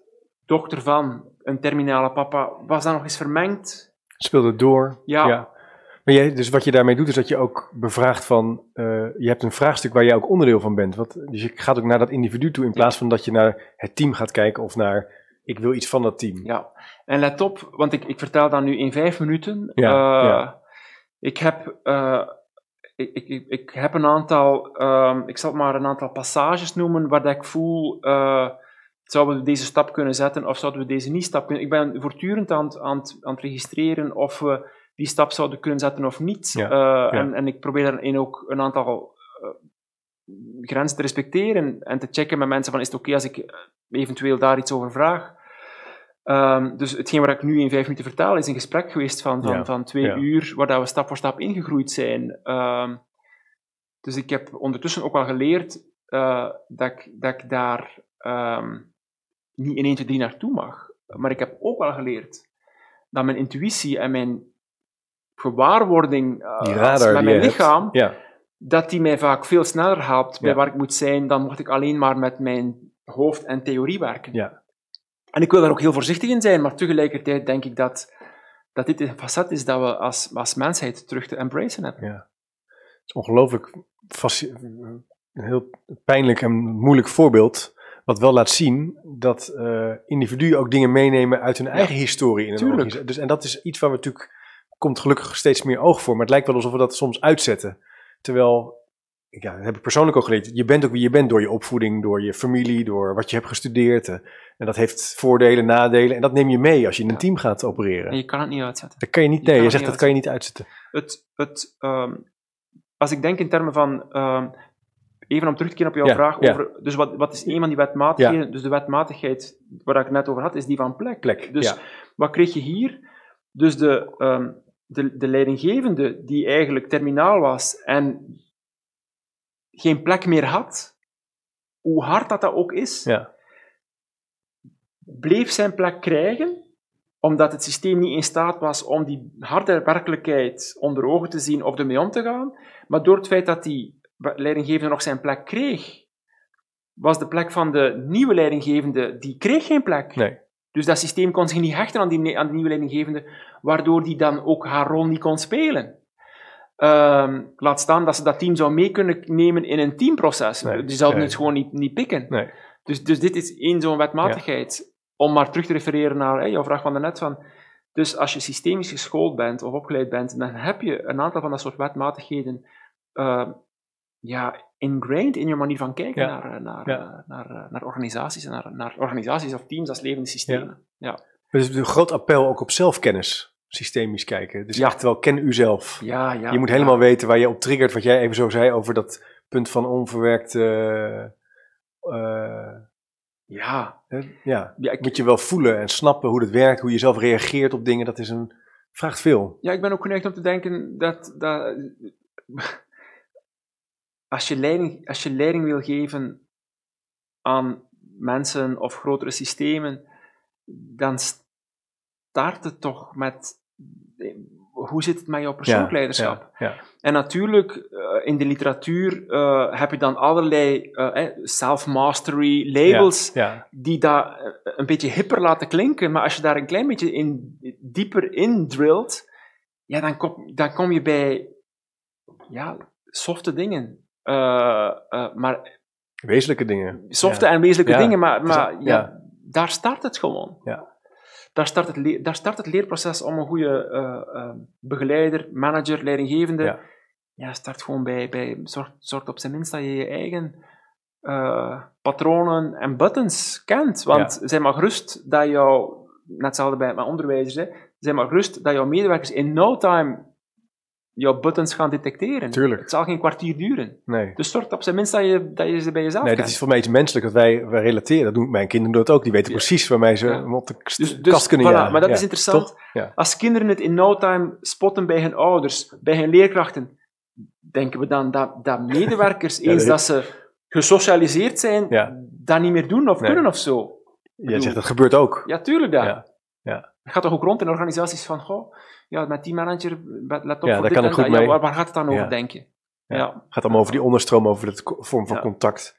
dochter van een terminale papa, was daar nog eens vermengd.
Speelde door.
Ja.
Maar jij, dus wat je daarmee doet, is dat je ook bevraagt van, eh, je hebt een vraagstuk waar jij ook onderdeel van bent. Wat, dus je gaat ook naar dat individu toe in plaats van dat je naar het team gaat kijken of naar, ik wil iets van dat team.
Ja, en let op, want ik, ik vertel dat nu in vijf minuten.
Ja,
Eh,
ja.
Ik, heb, eh, ik, ik, ik, heb een aantal, ehm, ik zal het maar een aantal passages noemen, waar dat ik voel, zouden we deze stap kunnen zetten of zouden we deze niet stap kunnen... Ik ben voortdurend aan het, aan aan het registreren of we die stap zouden kunnen zetten of niet.
Ja,
Eh, En, en ik probeer daarin ook een aantal eh, grenzen te respecteren en te checken met mensen van is het oké als ik eh, eventueel daar iets over vraag. Ehm, dus hetgeen wat ik nu in vijf minuten vertaal is een gesprek geweest van, van,
Ja,
van twee
ja.
uur, waar dat we stap voor stap ingegroeid zijn. Ehm, dus ik heb ondertussen ook wel geleerd dat, ik, dat ik daar ehm, niet in 1, 2, 3 naartoe mag. Maar ik heb ook wel geleerd dat mijn intuïtie en mijn gewaarwording eh, als-
radar
met mijn lichaam,
Ja,
dat die mij vaak veel sneller helpt bij
Ja.
waar ik moet zijn, dan mocht ik alleen maar met mijn hoofd en theorie werken.
ja.
En ik wil daar ook heel voorzichtig in zijn, maar tegelijkertijd denk ik dat, dat dit een facet is dat we als, als mensheid terug te embracen hebben.
Het is ongelooflijk een heel pijnlijk en moeilijk voorbeeld, wat wel laat zien dat eh, individuen ook dingen meenemen uit hun eigen historie in een
Tuurlijk.
Dus, en dat is iets waar we natuurlijk, komt gelukkig steeds meer oog voor, maar het lijkt wel alsof we dat soms uitzetten. Terwijl, ja, dat heb ik persoonlijk ook geleerd, je bent ook wie je bent door je opvoeding, door je familie, door wat je hebt gestudeerd. eh, en dat heeft voordelen, nadelen en dat neem je mee als je in een
Ja.
team gaat opereren.
En je kan het niet uitzetten.
Dat kan je niet,
je
nee, je zegt dat kan je niet uitzetten.
Het, het, ehm, als ik denk in termen van, ehm, even om terug te keren op jouw
Ja,
vraag
ja.
over, dus wat, wat is een van die wetmatigheden? Dus de wetmatigheid waar ik het net over had, is die van plek.
Plek,
Dus wat kreeg je hier? Dus de, ehm, de, de leidinggevende die eigenlijk terminaal was en geen plek meer had, hoe hard dat, dat ook is,
Ja.
bleef zijn plek krijgen, omdat het systeem niet in staat was om die harde werkelijkheid onder ogen te zien of ermee om te gaan. Maar door het feit dat die leidinggevende nog zijn plek kreeg, was de plek van de nieuwe leidinggevende, die kreeg geen plek.
Nee.
Dus dat systeem kon zich niet hechten aan die, aan die nieuwe leidinggevende, waardoor die dan ook haar rol niet kon spelen. Ehm, laat staan dat ze dat team zou mee kunnen nemen in een teamproces.
Nee,
Die zouden
nee.
het gewoon niet, niet pikken.
Nee.
Dus, dus dit is één zo'n wetmatigheid. Om maar terug te refereren naar hè, jouw vraag van daarnet. Van, dus als je systemisch geschoold bent of opgeleid bent, dan heb je een aantal van dat soort wetmatigheden eh, ja, ingrained in je manier van kijken
Ja.
naar, eh, naar,
Ja.
eh, naar, eh, naar organisaties en naar, naar organisaties of teams als levende systemen. Ja.
Dus een groot appel ook op zelfkennis, systemisch kijken. Dus
Ja.
echt wel, ken uzelf.
Ja, ja,
je moet
ja.
helemaal weten waar je op triggert, wat jij even zo zei over dat punt van onverwerkt. eh, eh,
Ja,
hè, ja,
ja, ik,
moet je wel voelen en snappen hoe het werkt, hoe je zelf reageert op dingen. Dat is een, vraagt veel.
ja, ik ben ook geneigd om te denken dat, dat als, je leiding, als je leiding wil geven aan mensen of grotere systemen, dan start het toch met hoe zit het met jouw persoonlijk leiderschap?
Ja, ja.
En natuurlijk, eh, in de literatuur eh, heb je dan allerlei eh, self-mastery labels die dat een beetje hipper laten klinken, maar als je daar een klein beetje in, dieper in drilt, ja, dan, kom, dan kom je bij ja, softe dingen. Uh, uh, maar
wezenlijke dingen.
Softe en wezenlijke dingen, maar, maar ja, daar start het gewoon.
Ja.
Daar start het, daar start het leerproces om een goede uh, begeleider, manager, leidinggevende. Ja. ja, start gewoon bij, bij zorg, zorg op zijn minst dat je je eigen patronen en buttons kent. Want ja. zij maar gerust dat jouw, net hetzelfde bij mijn onderwijzers, hè, zij maar gerust dat jouw medewerkers in no time jouw buttons gaan detecteren.
Tuurlijk.
Het zal geen kwartier duren.
Nee.
Dus zorg op zijn minst dat je, dat je ze bij jezelf
Nee, dat is voor mij iets menselijk, dat wij, wij relateren. Dat doen mijn kinderen dat ook. Die weten precies waarmee ze ja. op de dus, dus, kast kunnen voilà,
Maar dat is interessant. Als kinderen het in no time spotten bij hun ouders, bij hun leerkrachten, denken we dan dat, dat medewerkers, eens dat ze gesocialiseerd zijn, dat niet meer doen of kunnen of zo.
Jij zegt, dat gebeurt ook.
Ja, tuurlijk dat.
Ja.
Het gaat toch ook rond in organisaties van, goh, ja, met die manager, let op
ja,
voor
dit kan
en
goed
dat.
mee.
Ja, waar, gaat het dan over, denk je?
Ja. Het gaat allemaal over die onderstroom, over de vorm van contact.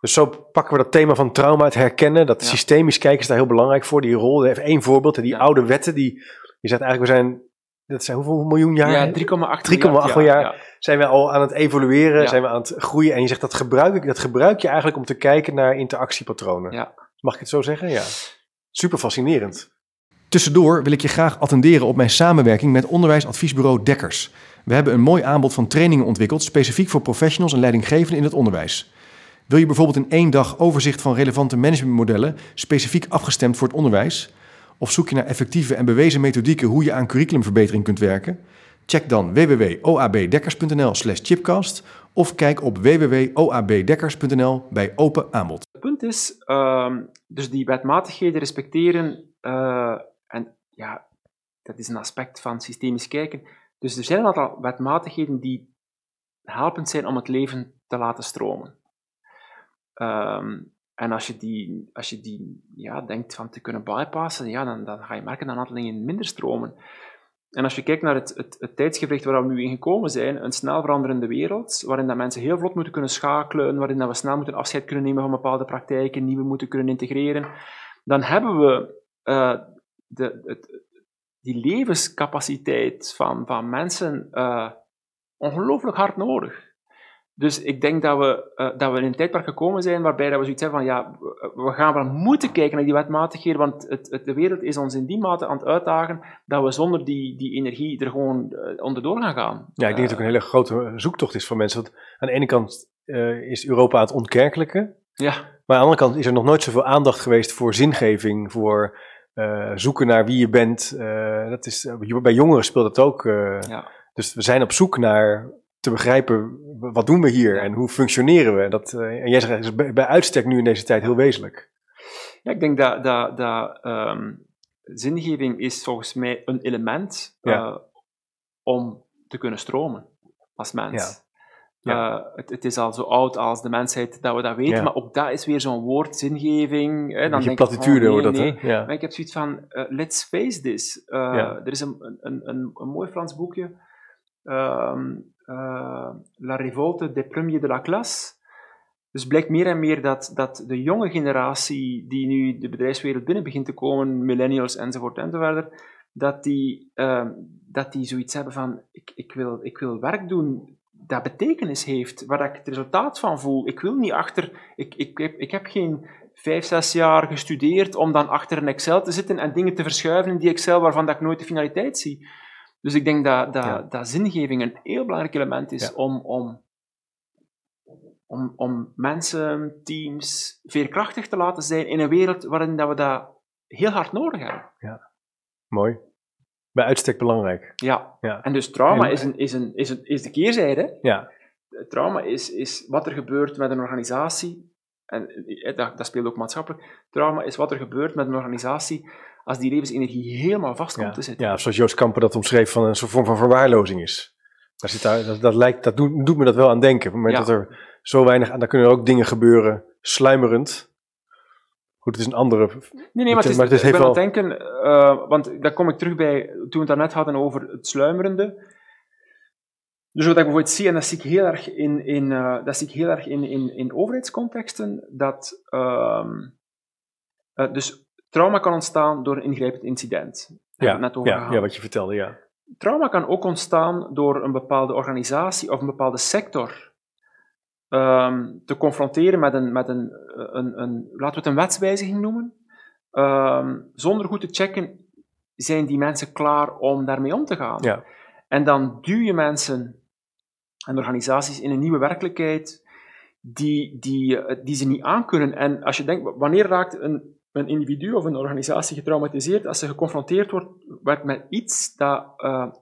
Dus zo pakken we dat thema van trauma, het herkennen, dat systemisch kijken is daar heel belangrijk voor, die rol. Even één voorbeeld, die oude wetten, die, je zegt eigenlijk, we zijn, dat zijn hoeveel miljoen jaar?
Ja, 3,8
miljard jaar zijn we al aan het evolueren, zijn we aan het groeien. En je zegt, dat gebruik, dat gebruik je eigenlijk om te kijken naar interactiepatronen. Mag ik het zo zeggen? Ja. Super fascinerend. Tussendoor wil ik je graag attenderen op mijn samenwerking met onderwijsadviesbureau Dekkers. We hebben een mooi aanbod van trainingen ontwikkeld, specifiek voor professionals en leidinggevenden in het onderwijs. Wil je bijvoorbeeld in één dag overzicht van relevante managementmodellen, specifiek afgestemd voor het onderwijs? Of zoek je naar effectieve en bewezen methodieken hoe je aan curriculumverbetering kunt werken? Check dan www.oabdekkers.nl/slash chipcast of kijk op www.oabdekkers.nl bij open aanbod.
Het punt is, uh, dus die wetmatigheden respecteren en ja, dat is een aspect van systemisch kijken. Dus er zijn een aantal wetmatigheden die helpend zijn om het leven te laten stromen. Um, en als je die, als je die ja, denkt van te kunnen bypassen, ja, dan, dan ga je merken dat een aantal dingen minder stromen. En als je kijkt naar het, het, het waar we nu in gekomen zijn, een snel veranderende wereld, waarin dat mensen heel vlot moeten kunnen schakelen, waarin dat we snel moeten afscheid kunnen nemen van bepaalde praktijken, nieuwe moeten kunnen integreren, dan hebben we uh, de, het, die levenscapaciteit van, van mensen uh, ongelooflijk hard nodig. Dus ik denk dat we, uh, dat we in een tijdperk gekomen zijn waarbij dat we zoiets hebben van ja, we gaan wel moeten kijken naar die wetmatigheden, want het, het, de wereld is ons in die mate aan het uitdagen dat we zonder die, die energie er gewoon uh, onderdoor gaan gaan.
Ja, ik denk dat het ook een hele grote zoektocht is voor mensen. Want aan de ene kant is Europa aan het ontkerkelijken,
ja.
maar aan de andere kant is er nog nooit zoveel aandacht geweest voor zingeving, voor uh, zoeken naar wie je bent. Uh, dat is, bij jongeren speelt dat ook.
Ja.
Dus we zijn op zoek naar te begrijpen, wat doen we hier en hoe functioneren we? Dat, en jij zegt, is bij, bij uitstek nu in deze tijd heel wezenlijk.
Ja, ik denk dat, dat, dat um, zingeving is volgens mij een element
ja.
om te kunnen stromen als mens.
Ja.
Uh, het, het, is al zo oud als de mensheid dat we dat weten,
Ja.
maar ook dat is weer zo'n woord, zingeving. Hè, dan denk ik,
platitude
oh,
hoor
nee,
dat,
nee.
hè? Ja.
Maar ik heb zoiets van, uh, let's face this. Uh,
Ja.
Er is een, een, een, een mooi Frans boekje, ehm, La Révolte des Premiers de la Classe. Dus blijkt meer en meer dat, dat de jonge generatie die nu de bedrijfswereld binnen begint te komen, millennials enzovoort enzovoort, dat die, uh, dat die zoiets hebben van, ik, ik, wil, ik wil werk doen dat betekenis heeft, waar ik het resultaat van voel. Ik wil niet achter, ik, ik, heb, ik heb geen vijf, zes jaar gestudeerd om dan achter een Excel te zitten en dingen te verschuiven in die Excel waarvan dat ik nooit de finaliteit zie. Dus ik denk dat, dat,
Ja.
dat zingeving een heel belangrijk element is
Ja.
om, om, om, om mensen, teams, veerkrachtig te laten zijn in een wereld waarin dat we dat heel hard nodig hebben.
Mooi. Bij uitstek belangrijk.
Ja.
Ja.
En dus trauma
En-
is, een, is, een, is, een, is de keerzijde.
Ja.
Trauma is, is wat er gebeurt met een organisatie. En eh, dat, dat speelt ook maatschappelijk. Trauma is wat er gebeurt met een organisatie als die levensenergie helemaal vast komt
Ja.
te zitten.
ja, zoals Joost Kamper dat omschreef van een soort vorm van verwaarlozing is. Daar zit daar, dat, dat, lijkt, dat doet, doet me dat wel aan denken. Op het moment
Ja.
dat er zo weinig, en daar kunnen er ook dingen gebeuren, sluimerend. Goed, het is een andere.
Nee, nee, maar het is,
Maar het is
ik ben aan
heel
het denken, eh, want daar kom ik terug bij, toen we het daarnet hadden over het sluimerende. Dus wat ik bijvoorbeeld zie, en dat zie ik heel erg in, in, eh, dat zie ik heel erg in, in, in overheidscontexten, dat ehm, eh, dus trauma kan ontstaan door een ingrijpend incident.
Ja,
net over
ja,
gehad.
ja, wat je vertelde, ja.
trauma kan ook ontstaan door een bepaalde organisatie of een bepaalde sector ehm, te confronteren met een, met een, een, een, laten we het een wetswijziging noemen, ehm, zonder goed te checken, zijn die mensen klaar om daarmee om te gaan?
Ja.
En dan duw je mensen en organisaties in een nieuwe werkelijkheid die, die, eh, die ze niet aankunnen. En als je denkt, wanneer raakt een, een individu of een organisatie getraumatiseerd als ze geconfronteerd wordt, wordt met iets dat uh,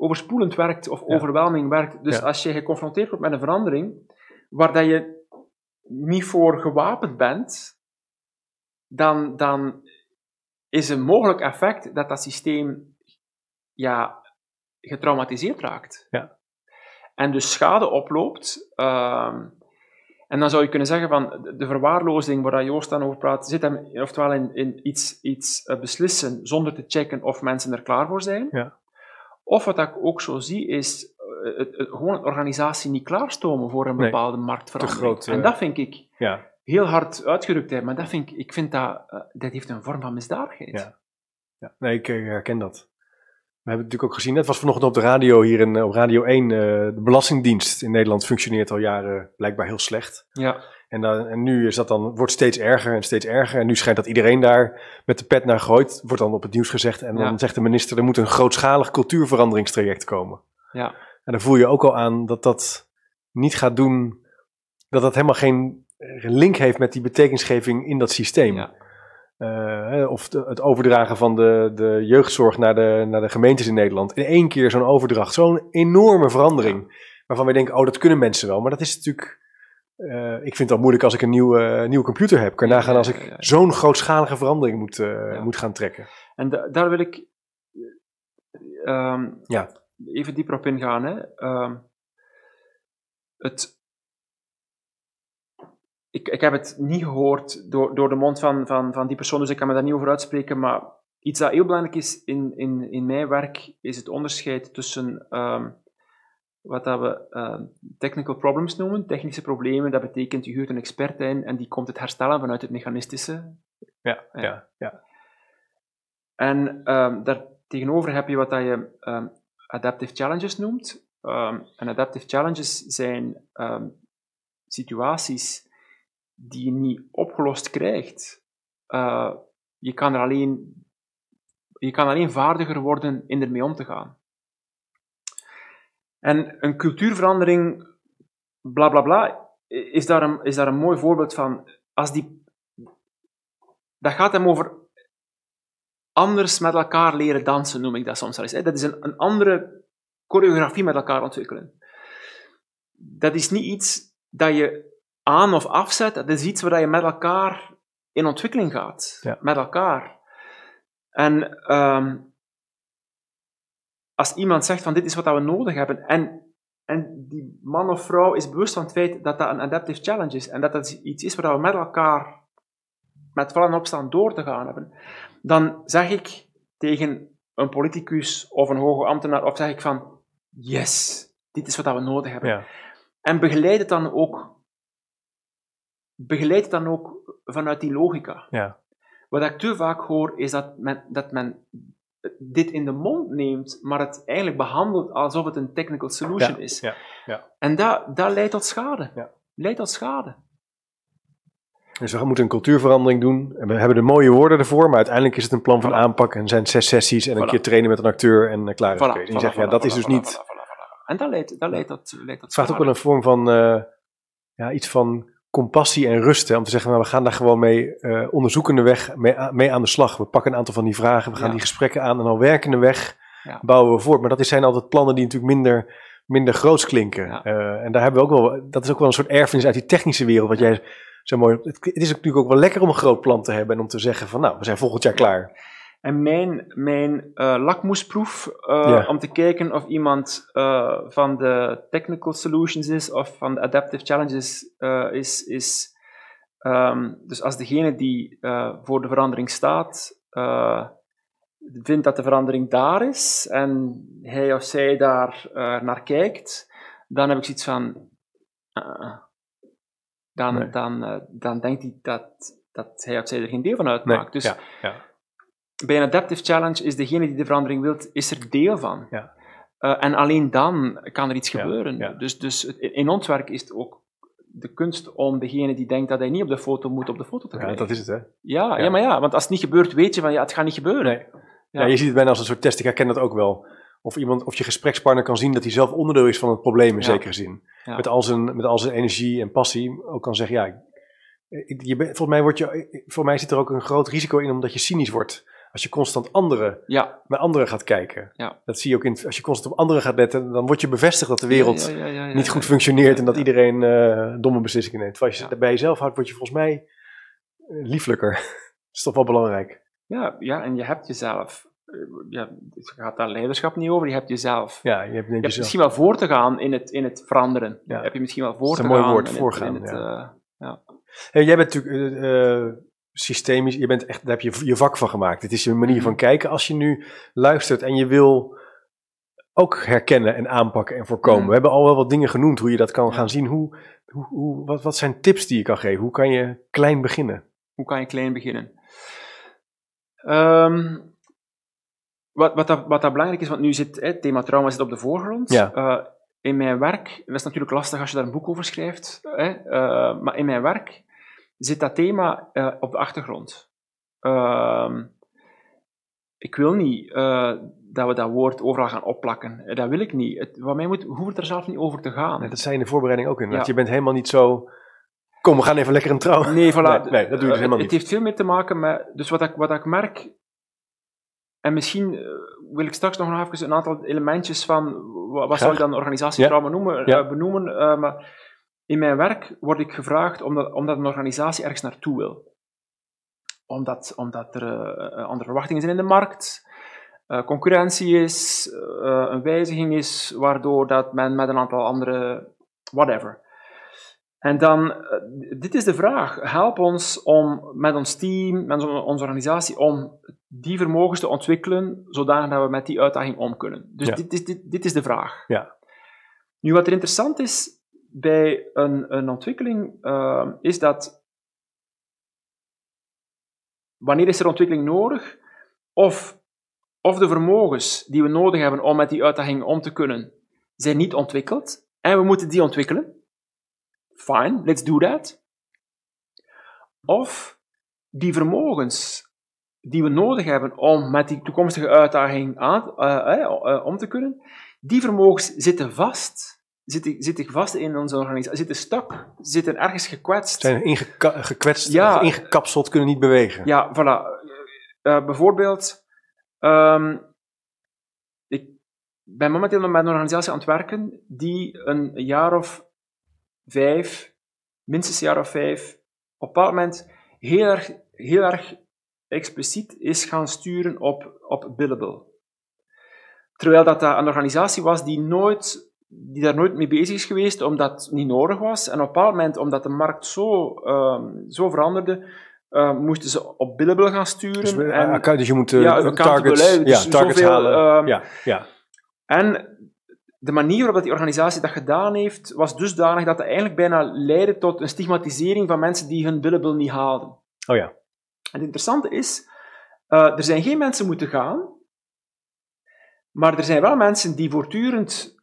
overspoelend werkt of ja. werkt. Dus ja. als je geconfronteerd wordt met een verandering waar dat je niet voor gewapend bent, dan, dan is een mogelijk effect dat dat systeem ja, getraumatiseerd raakt.
Ja.
En dus schade oploopt. Uh, en dan zou je kunnen zeggen van de verwaarlozing waar Joost dan over praat, zit hem oftewel in, in iets, iets beslissen zonder te checken of mensen er klaar voor zijn.
Ja.
Of wat ik ook zo zie, is het, het, gewoon een organisatie niet klaarstomen voor een bepaalde nee, marktverandering.
Groot,
en dat vind ik
ja.
heel hard uitgedrukt. Maar dat, vind ik, ik vind dat, uh, dat heeft een vorm van misdadigheid.
Ja. ja. Nee, ik herken dat. We hebben het natuurlijk ook gezien, het was vanochtend op de radio hier in, op Radio 1. Uh, de Belastingdienst in Nederland functioneert al jaren blijkbaar heel slecht.
Ja.
En, dan, en nu is dat dan, wordt steeds erger en steeds erger. En nu schijnt dat iedereen daar met de pet naar gooit. Wordt dan op het nieuws gezegd. En dan
Ja.
zegt de minister, er moet een grootschalig cultuurveranderingstraject komen.
Ja.
En dan voel je ook al aan dat dat niet gaat doen, dat dat helemaal geen link heeft met die betekenisgeving in dat systeem.
Ja.
Uh, of de, het overdragen van de, de jeugdzorg naar de, naar de gemeentes in Nederland. In één keer zo'n overdracht, zo'n enorme verandering. Waarvan we denken, oh, dat kunnen mensen wel. Maar dat is natuurlijk. Uh, ik vind al moeilijk als ik een nieuwe, uh, nieuwe computer heb. Kan nagaan als ik ja, ja, ja. zo'n grootschalige verandering moet, moet gaan trekken.
En da daar wil ik um,
ja.
even dieper op ingaan. Hè. Um, het, ik, ik heb het niet gehoord door, door de mond van, van, van die persoon, dus ik kan me daar niet over uitspreken. Maar iets dat heel belangrijk is in, in, in mijn werk, is het onderscheid tussen um, wat dat we uh, technical problems noemen. Technische problemen, dat betekent je huurt een expert in en die komt het herstellen vanuit het mechanistische.
Ja, ja, ja. ja.
En um, daar tegenover heb je wat dat je um, adaptive challenges noemt. en adaptive challenges zijn situaties die je niet opgelost krijgt. Uh, je, kan er alleen, je kan alleen vaardiger worden in ermee om te gaan. En een cultuurverandering, bla bla bla, is daar een, is daar een mooi voorbeeld van. Als die, dat gaat hem over anders met elkaar leren dansen, noem ik dat soms wel eens. Dat is een, een andere choreografie met elkaar ontwikkelen. Dat is niet iets dat je aan of afzet, dat is iets waar je met elkaar in ontwikkeling gaat.
Ja.
Met elkaar. En um, als iemand zegt van dit is wat we nodig hebben, en, en die man of vrouw is bewust van het feit dat dat een adaptive challenge is, en dat dat iets is waar we met elkaar met vallen en opstaan door te gaan hebben, dan zeg ik tegen een politicus of een hoge ambtenaar, of zeg ik van yes, dit is wat we nodig hebben.
Ja.
En begeleid het dan ook begeleid het dan ook vanuit die logica.
Ja.
Wat ik te vaak hoor, is dat men, dat men dit in de mond neemt, maar het eigenlijk behandelt alsof het een technical solution
ja,
is.
Ja, ja.
En dat, dat leidt tot schade.
Ja.
Leidt tot schade.
Dus we moeten een cultuurverandering doen. En we hebben de mooie woorden ervoor, maar uiteindelijk is het een plan van
Voilà.
aanpak. En zijn zes sessies en een keer trainen met een acteur en uh, klaar is
Voilà.
En je
voilà,
zegt, ja,
voilà,
dat is dus
voilà,
niet...
voilà, voilà, voilà. En dat leidt, dat leidt tot, leidt tot
Het vraagt ook wel een vorm van uh, ja, iets van compassie en rust. Hè, om te zeggen, nou, we gaan daar gewoon mee uh, onderzoekende weg mee, mee, aan de slag. We pakken een aantal van die vragen, we gaan
Ja.
die gesprekken aan en al werkende weg
Ja.
bouwen we voort. Maar dat zijn altijd plannen die natuurlijk minder, minder groots klinken.
Ja.
Uh, en daar hebben we ook wel, dat is ook wel een soort erfenis uit die technische wereld. Wat jij zo mooi, het, het is natuurlijk ook wel lekker om een groot plan te hebben en om te zeggen van nou, we zijn volgend jaar klaar.
En mijn, mijn uh, lakmoesproef uh,
Ja.
om te kijken of iemand uh, van de technical solutions is of van de adaptive challenges is, is um, dus als degene die voor de verandering staat, vindt dat de verandering daar is en hij of zij daar naar kijkt, dan heb ik zoiets van. dan,
Nee.
dan, dan denkt hij dat, dat hij of zij er geen deel van
Nee,
uitmaakt. dus
ja, ja.
Bij een adaptive challenge is degene die de verandering wilt, is er deel van.
Ja.
Uh, en alleen dan kan er iets
Ja,
gebeuren.
ja.
Dus, dus in ons werk is het ook de kunst om degene die denkt dat hij niet op de foto moet, op de foto te
Ja,
krijgen.
dat is het, hè?
ja, ja.
Ja.
maar ja, want als het niet gebeurt, weet je van ja, het gaat niet gebeuren.
Nee.
Ja.
Ja. je ziet het bijna als een soort test. Ik herken dat ook wel. Of, iemand, of je gesprekspartner kan zien dat hij zelf onderdeel is van het probleem in
Ja.
zekere zin.
Ja.
Met, al zijn, met al zijn energie en passie ook kan zeggen, ja, je volgens, mij word je, voor mij zit er ook een groot risico in omdat je cynisch wordt. Als je constant anderen,
Ja.
naar anderen gaat kijken.
Ja.
Dat zie je ook in, als je constant op anderen gaat letten, dan word je bevestigd dat de wereld
Ja,
niet goed functioneert en dat iedereen eh, domme beslissingen neemt. Terwijl als je het bij jezelf houdt, word je volgens mij eh, lieflijker. dat is toch wel belangrijk.
Ja, ja, en je hebt jezelf. Eh, Ja, het gaat daar leiderschap niet over, je hebt jezelf.
Ja, je hebt
Je misschien wel voor te gaan in het, in het veranderen. Heb je misschien wel voor
is
te
een mooi
gaan.
woord,
in het-
voorgaan,
in het,
ja. Hey, jij bent natuurlijk systemisch, je bent echt, daar heb je je vak van gemaakt. Het is je manier van kijken. Als je nu luistert en je wil ook herkennen en aanpakken en voorkomen.
Mm.
We hebben al wel wat dingen genoemd hoe je dat kan gaan zien. Hoe, hoe, hoe, wat, wat zijn tips die je kan geven? Hoe kan je klein beginnen?
Hoe kan je klein beginnen? Ehm, wat, wat, dat, wat dat belangrijk is, want nu zit het thema trauma zit op de voorgrond.
Ja.
Eh, in mijn werk, dat is natuurlijk lastig als je daar een boek over schrijft, hè, eh, maar in mijn werk zit dat thema eh, op de achtergrond. Ehm, ik wil niet eh, dat we dat woord overal gaan opplakken. Eh, Dat wil ik niet. Het, wat mij moet, hoeft er zelf niet over te gaan.
Nee, dat zei je in de voorbereiding ook inderdaad.
Ja.
Je bent helemaal niet zo, kom we gaan even lekker een trouw.
Nee, voilà.
Nee, nee, dat doe je dus helemaal
het,
niet.
Het heeft veel meer te maken met... Dus wat ik, wat ik merk... En misschien wil ik straks nog even een aantal elementjes van... Wat, wat zou ik dan organisatietrauma noemen,
Ja.
eh, benoemen? maar in mijn werk word ik gevraagd omdat, omdat een organisatie ergens naartoe wil. Omdat, omdat er eh, andere verwachtingen zijn in de markt... eh, concurrentie is, eh, een wijziging is, waardoor dat men met een aantal andere... Whatever. En dan, eh, dit is de vraag. Help ons om met ons team, met onze onze organisatie, om die vermogens te ontwikkelen, zodanig dat we met die uitdaging om kunnen. Dus
Ja.
dit, is, dit, dit is de vraag.
Ja.
Nu, wat er interessant is bij een, een ontwikkeling, eh, is dat wanneer is er ontwikkeling nodig, of, of de vermogens die we nodig hebben om met die uitdaging om te kunnen, zijn niet ontwikkeld, en we moeten die ontwikkelen. Fine, let's do that. Of die vermogens die we nodig hebben om met die toekomstige uitdaging aan, eh, eh, eh, om te kunnen, die vermogens zitten vast. Zitten, zitten vast in onze organisatie, zitten stuk, zitten ergens gekwetst.
Zijn ingeka- gekwetst,
Ja.
ingekapseld, kunnen niet bewegen.
Ja, voilà. Eh, bijvoorbeeld, ehm, ik ben momenteel met een organisatie aan het werken die een jaar of vijf, minstens een jaar of vijf, op een bepaald moment heel erg, heel erg expliciet is gaan sturen op, op billable. Terwijl dat, dat een organisatie was die, nooit, die daar nooit mee bezig is geweest, omdat het niet nodig was. En op een bepaald moment, omdat de markt zo, ehm, zo veranderde, eh, moesten ze op billable gaan sturen.
Dus, we-
en,
account- dus je moet eh,
ja,
targets,
hè, dus
ja, targets
zoveel,
halen.
ehm,
ja, ja.
en de manier waarop die organisatie dat gedaan heeft, was dusdanig dat het eigenlijk bijna leidde tot een stigmatisering van mensen die hun billable niet haalden.
Oh ja.
En het interessante is, eh, er zijn geen mensen moeten gaan, maar er zijn wel mensen die voortdurend,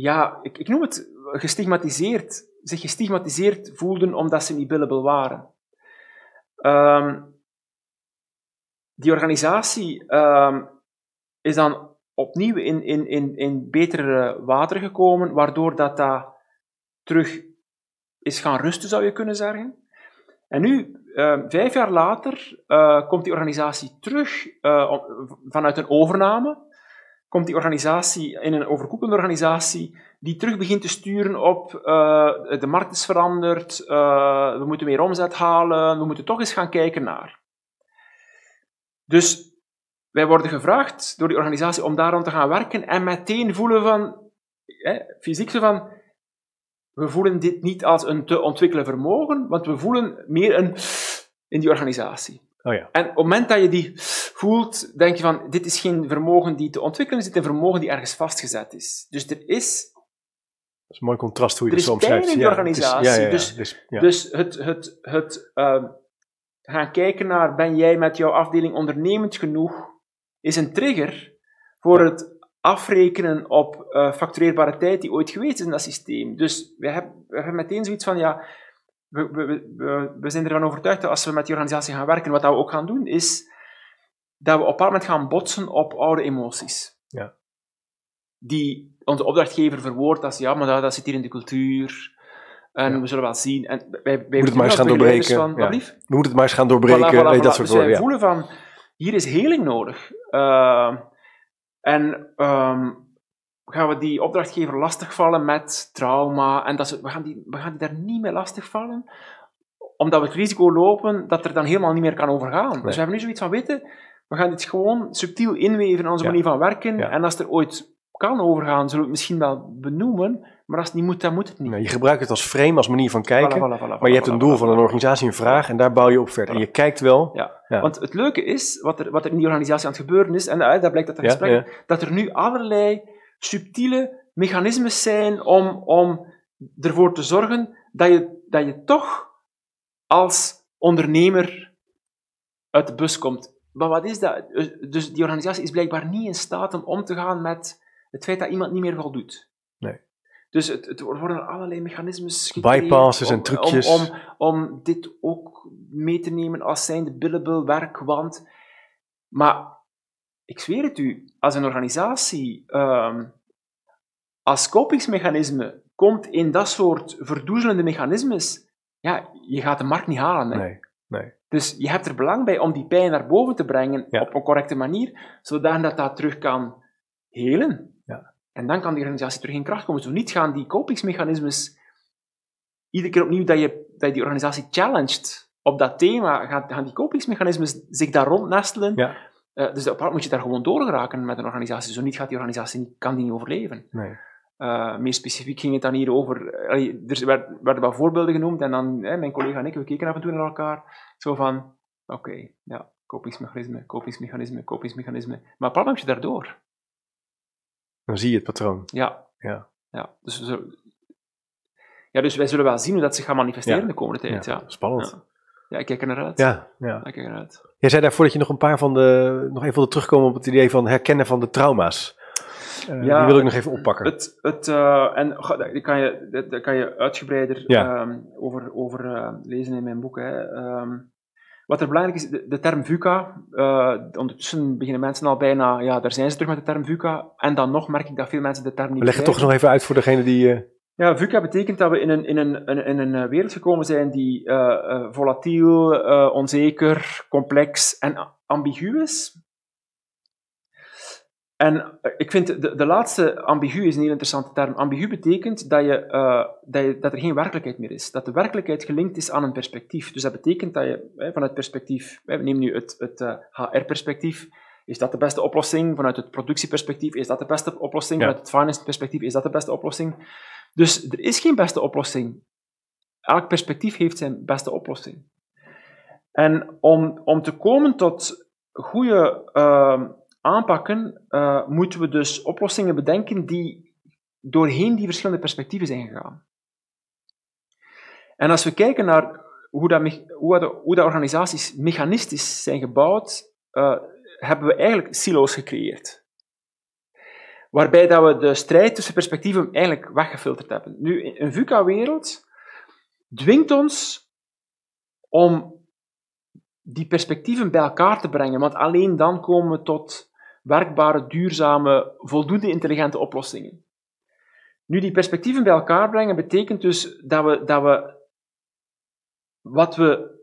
ja, ik, ik noem het gestigmatiseerd, zich gestigmatiseerd voelden omdat ze niet billable waren. Ehm, die organisatie ehm, is dan opnieuw in, in, in, in betere water gekomen, waardoor dat, dat terug is gaan rusten, zou je kunnen zeggen. En nu, eh, vijf jaar later, eh, komt die organisatie terug eh, vanuit een overname. Komt die organisatie in een overkoepelende organisatie die terug begint te sturen op eh, de markt is veranderd, eh, we moeten meer omzet halen, we moeten toch eens gaan kijken naar. Dus wij worden gevraagd door die organisatie om daarom te gaan werken en meteen voelen van, hè, fysiek zo van, we voelen dit niet als een te ontwikkelen vermogen, want we voelen meer een in die organisatie.
Oh ja.
En op het moment dat je die voelt, denk je van, dit is geen vermogen die te ontwikkelen is, dit is een vermogen die ergens vastgezet is. Dus er is,
Dat is een mooi contrast hoe je
Er
dat
is
zo omschrijft.
in die
het is-
organisatie,
ja, ja.
dus-
Dus,
het, het, het, ehm, gaan kijken naar, ben jij met jouw afdeling ondernemend genoeg, is een trigger voor het afrekenen op uh, factureerbare tijd die ooit geweest is in dat systeem. Dus we hebben, we hebben meteen zoiets van, ja, we, we, we, zijn ervan overtuigd dat als we met die organisatie gaan werken, wat dat we ook gaan doen, is dat we op een bepaald moment gaan botsen op oude emoties.
Ja.
Die onze opdrachtgever verwoordt als, ja, maar dat, dat zit hier in de cultuur, en ja. we zullen wel zien. En wij, wij
moet het maar eens gaan doorbreken. Van, ja. We moeten het maar eens gaan doorbreken. Voilà, voilà. Dat soort
dus wij voelen van, hier is heling nodig. Uh, en um, gaan we die opdrachtgever lastigvallen met trauma. En dat we, gaan die, we gaan die daar niet mee lastigvallen, omdat we het risico lopen dat er dan helemaal niet meer kan overgaan. Nee. Dus we hebben nu zoiets van, weten, we gaan dit gewoon subtiel inweven in onze ja. manier van werken. En als er ooit kan overgaan, zullen we het misschien wel benoemen. Maar als het niet moet, dan moet het niet.
je gebruikt het als frame, als manier van kijken. Voilà, voilà, voilà, maar je hebt een doel van een organisatie, een vraag, en daar bouw je op verder. En je kijkt wel.
Ja. ja. Want het leuke is, wat er, wat er in die organisatie aan het gebeuren is, en uh, dat blijkt uit het gesprek, dat er nu allerlei subtiele mechanismes zijn om, om ervoor te zorgen dat je, dat je toch als ondernemer uit de bus komt. Maar wat is dat? Dus die organisatie is blijkbaar niet in staat om om te gaan met het feit dat iemand niet meer voldoet.
Nee.
Dus het, het worden allerlei mechanismes
Bypasses en trucjes.
Om, om, om, dit ook mee te nemen als zijnde billable werk, want... Maar, ik zweer het u, als een organisatie um, als kopingsmechanisme komt in dat soort verdoezelende mechanismes, ja, je gaat de markt niet halen.
Hè. Nee, nee.
Dus je hebt er belang bij om die pijn naar boven te brengen op een correcte manier, zodat dat terug kan helen. En dan kan die organisatie terug in kracht komen. Zo niet gaan die kopingsmechanismes, iedere keer opnieuw dat je, dat je die organisatie challenged op dat thema, gaan, gaan die kopingsmechanismes zich daar rondnestelen.
Ja.
Uh, dus op moet je daar gewoon doorgeraken met een organisatie. Zo niet gaat die organisatie niet, kan die niet overleven.
Nee.
Uh, meer specifiek ging het dan hier over. Er werden, wat voorbeelden genoemd en dan mijn collega en ik, we keken af en toe naar elkaar. Zo van: oké, okay, ja, kopingsmechanisme, kopingsmechanisme, kopingsmechanisme. Maar op moet je daardoor.
Dan zie je het patroon.
Ja.
Ja.
ja. Dus, ja, dus wij zullen wel zien hoe dat zich gaat manifesteren de komende tijd. Ja,
Spannend.
Ja. ik kijk er naar uit.
Ja, ja.
Ik kijk eruit.
Jij zei daarvoor dat je nog een paar van de, nog even wilde terugkomen op het idee van herkennen van de trauma's. Uh, ja, die wil ik nog even oppakken.
Het, het, uh, en daar kan je, daar kan je uitgebreider ja. um, over, over uh, lezen in mijn boek. Hè. Um, wat er belangrijk is, de, de term VUCA, ondertussen beginnen mensen al bijna, ja, daar zijn ze terug met de term VUCA, en dan nog merk ik dat veel mensen de term niet
Leg het toch nog even uit voor degene die...
Ja, VUCA betekent dat we in een, in een, in een eh, wereld gekomen zijn die uh, volatiel, onzeker, complex en ambigu is. En ik vind de, de laatste ambigu is een heel interessante term. Ambigu betekent dat, je, uh, dat, je, dat er geen werkelijkheid meer is. Dat de werkelijkheid gelinkt is aan een perspectief. Dus dat betekent dat je hè, vanuit perspectief, hè, we nemen nu het, het uh, HR-perspectief, is dat de beste oplossing? Vanuit het productieperspectief, is dat de beste oplossing? Ja. Vanuit het finance-perspectief, is dat de beste oplossing? Dus er is geen beste oplossing. Elk perspectief heeft zijn beste oplossing. En om, om te komen tot goede uh, aanpakken, uh, moeten we dus oplossingen bedenken die doorheen die verschillende perspectieven zijn gegaan. En als we kijken naar hoe dat, hoe dat, hoe organisaties mechanistisch zijn gebouwd, uh, hebben we eigenlijk silo's gecreëerd. Waarbij dat we de strijd tussen perspectieven eigenlijk weggefilterd hebben. Nu, een VUCA-wereld dwingt ons om die perspectieven bij elkaar te brengen, want alleen dan komen we tot werkbare, duurzame, voldoende intelligente oplossingen. Nu, die perspectieven bij elkaar brengen betekent dus dat we, dat we wat we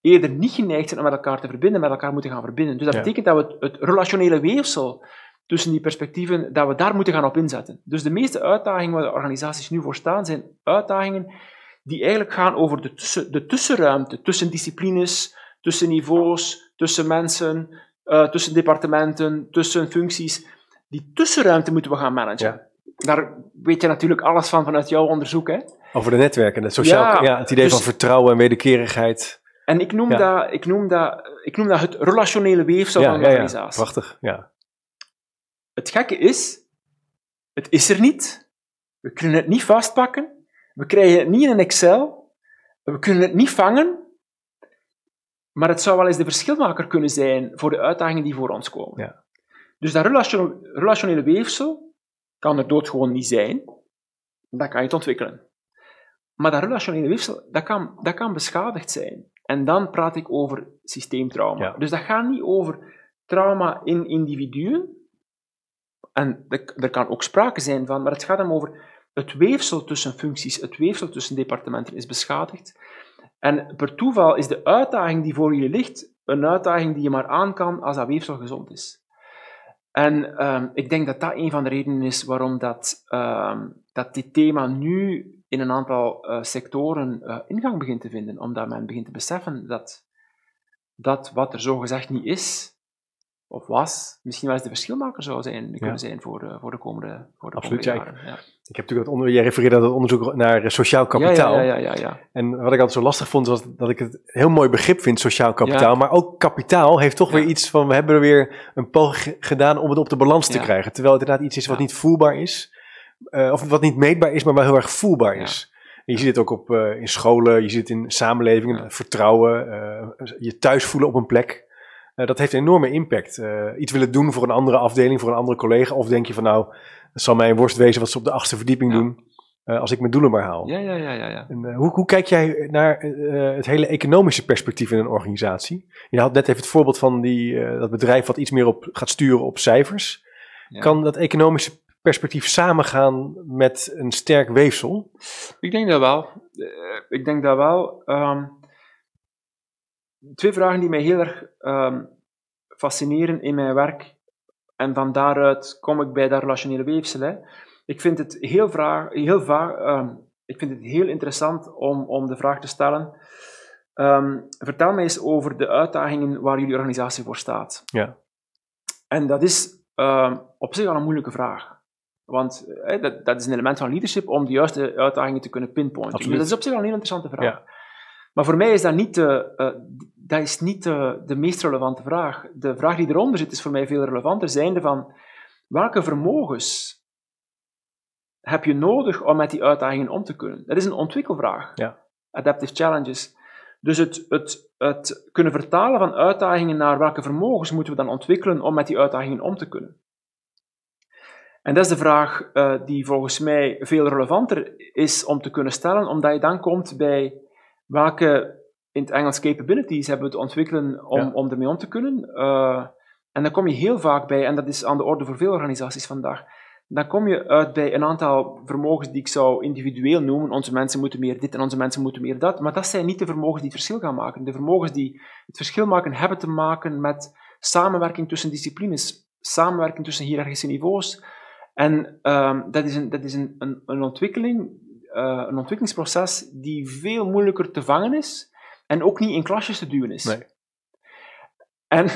eerder niet geneigd zijn om met elkaar te verbinden, met elkaar moeten gaan verbinden. Dus dat betekent dat we het, het, relationele weefsel tussen die perspectieven, dat we daar moeten gaan op inzetten. Dus de meeste uitdagingen waar de organisaties nu voor staan, zijn uitdagingen die eigenlijk gaan over de, tussen, de tussenruimte tussen disciplines, tussen niveaus, tussen mensen, uh, tussen departementen, tussen functies. Die tussenruimte moeten we gaan managen.
Ja.
Daar weet je natuurlijk alles van vanuit jouw onderzoek. Hè?
Over de netwerken, het, sociaal, ja, ja het idee dus, van vertrouwen en wederkerigheid.
En ik noem, dat, ik, noem dat, ik noem dat het relationele weefsel van een organisatie.
prachtig, ja.
Het gekke is, het is er niet. We kunnen het niet vastpakken. We krijgen het niet in een Excel. We kunnen het niet vangen. Maar het zou wel eens de verschilmaker kunnen zijn voor de uitdagingen die voor ons komen.
Ja.
Dus dat relation- relationele weefsel kan er doodgewoon niet zijn. Dat kan je het ontwikkelen. Maar dat relationele weefsel, dat kan, dat kan beschadigd zijn. En dan praat ik over systeemtrauma.
Ja.
Dus dat gaat niet over trauma in individuen. En er kan ook sprake zijn van, maar het gaat hem over het weefsel tussen functies, het weefsel tussen departementen is beschadigd. En per toeval is de uitdaging die voor je ligt, een uitdaging die je maar aan kan als dat weefsel gezond is. En ehm, ik denk dat dat een van de redenen is waarom dat, ehm, dat dit thema nu in een aantal eh, sectoren eh, ingang begint te vinden. Omdat men begint te beseffen dat, dat wat er zogezegd niet is, of was, misschien wel eens de verschilmaker zou zijn, kunnen zijn voor, de- voor de komende, voor de
Absoluut,
komende
ja.
jaren. Ja.
Ik heb natuurlijk het onder, jij refereerde aan het onderzoek naar eh, sociaal kapitaal.
Ja, ja, ja, ja, ja.
En wat ik altijd zo lastig vond, was dat ik het een heel mooi begrip vind, sociaal kapitaal. Maar ook kapitaal heeft toch weer iets van, we hebben er weer een poging gedaan om het op de balans te krijgen. Terwijl het inderdaad iets is wat niet voelbaar is. eh, of wat niet meetbaar is, maar wel heel erg voelbaar is. En je ziet het ook op, eh, in scholen, je ziet het in samenlevingen, vertrouwen, eh, je thuis voelen op een plek. Eh, dat heeft een enorme impact. Eh, iets willen doen voor een andere afdeling, voor een andere collega. Of denk je van nou, het zal mij een worst wezen wat ze op de achtste verdieping
Ja.
doen. eh, als ik mijn doelen maar haal.
Ja, ja, ja, ja, ja.
En, hoe, hoe kijk jij naar het hele economische perspectief in een organisatie? Je had net even het voorbeeld van die, dat bedrijf wat iets meer op gaat sturen op cijfers.
Ja.
Kan dat economische perspectief samengaan met een sterk weefsel?
Ik denk dat wel. Ik denk dat wel. Ehm, twee vragen die mij heel erg ehm, fascineren in mijn werk. En van daaruit kom ik bij dat relationele weefsel. Hè. Ik vind het heel, vraag, heel, ehm, ik vind het heel interessant om, om de vraag te stellen. ehm, vertel mij eens over de uitdagingen waar jullie organisatie voor staat.
Ja.
En dat is op zich al een moeilijke vraag. Want eh, dat, dat is een element van leadership om de juiste uitdagingen te kunnen pinpointen. Dus dat is op zich al een heel interessante vraag.
Ja.
Maar voor mij is dat niet, de, eh, dat is niet de, de meest relevante vraag. De vraag die eronder zit is voor mij veel relevanter, zijnde van welke vermogens heb je nodig om met die uitdagingen om te kunnen? Dat is een ontwikkelvraag.
Ja.
Adaptive challenges. Dus het, het, het kunnen vertalen van uitdagingen naar welke vermogens moeten we dan ontwikkelen om met die uitdagingen om te kunnen. En dat is de vraag eh, die volgens mij veel relevanter is om te kunnen stellen, omdat je dan komt bij welke, in het Engels, capabilities hebben we te ontwikkelen om,
Ja.
om ermee om te kunnen. Eh, en dan kom je heel vaak bij, en dat is aan de orde voor veel organisaties vandaag, dan kom je uit bij een aantal vermogens die ik zou individueel noemen. Onze mensen moeten meer dit en onze mensen moeten meer dat. Maar dat zijn niet de vermogens die het verschil gaan maken. De vermogens die het verschil maken hebben te maken met samenwerking tussen disciplines, samenwerking tussen hiërarchische niveaus. En ehm, dat is een, dat is een, een, een ontwikkeling, eh, een ontwikkelingsproces die veel moeilijker te vangen is en ook niet in klasjes te duwen is.
Nee.
En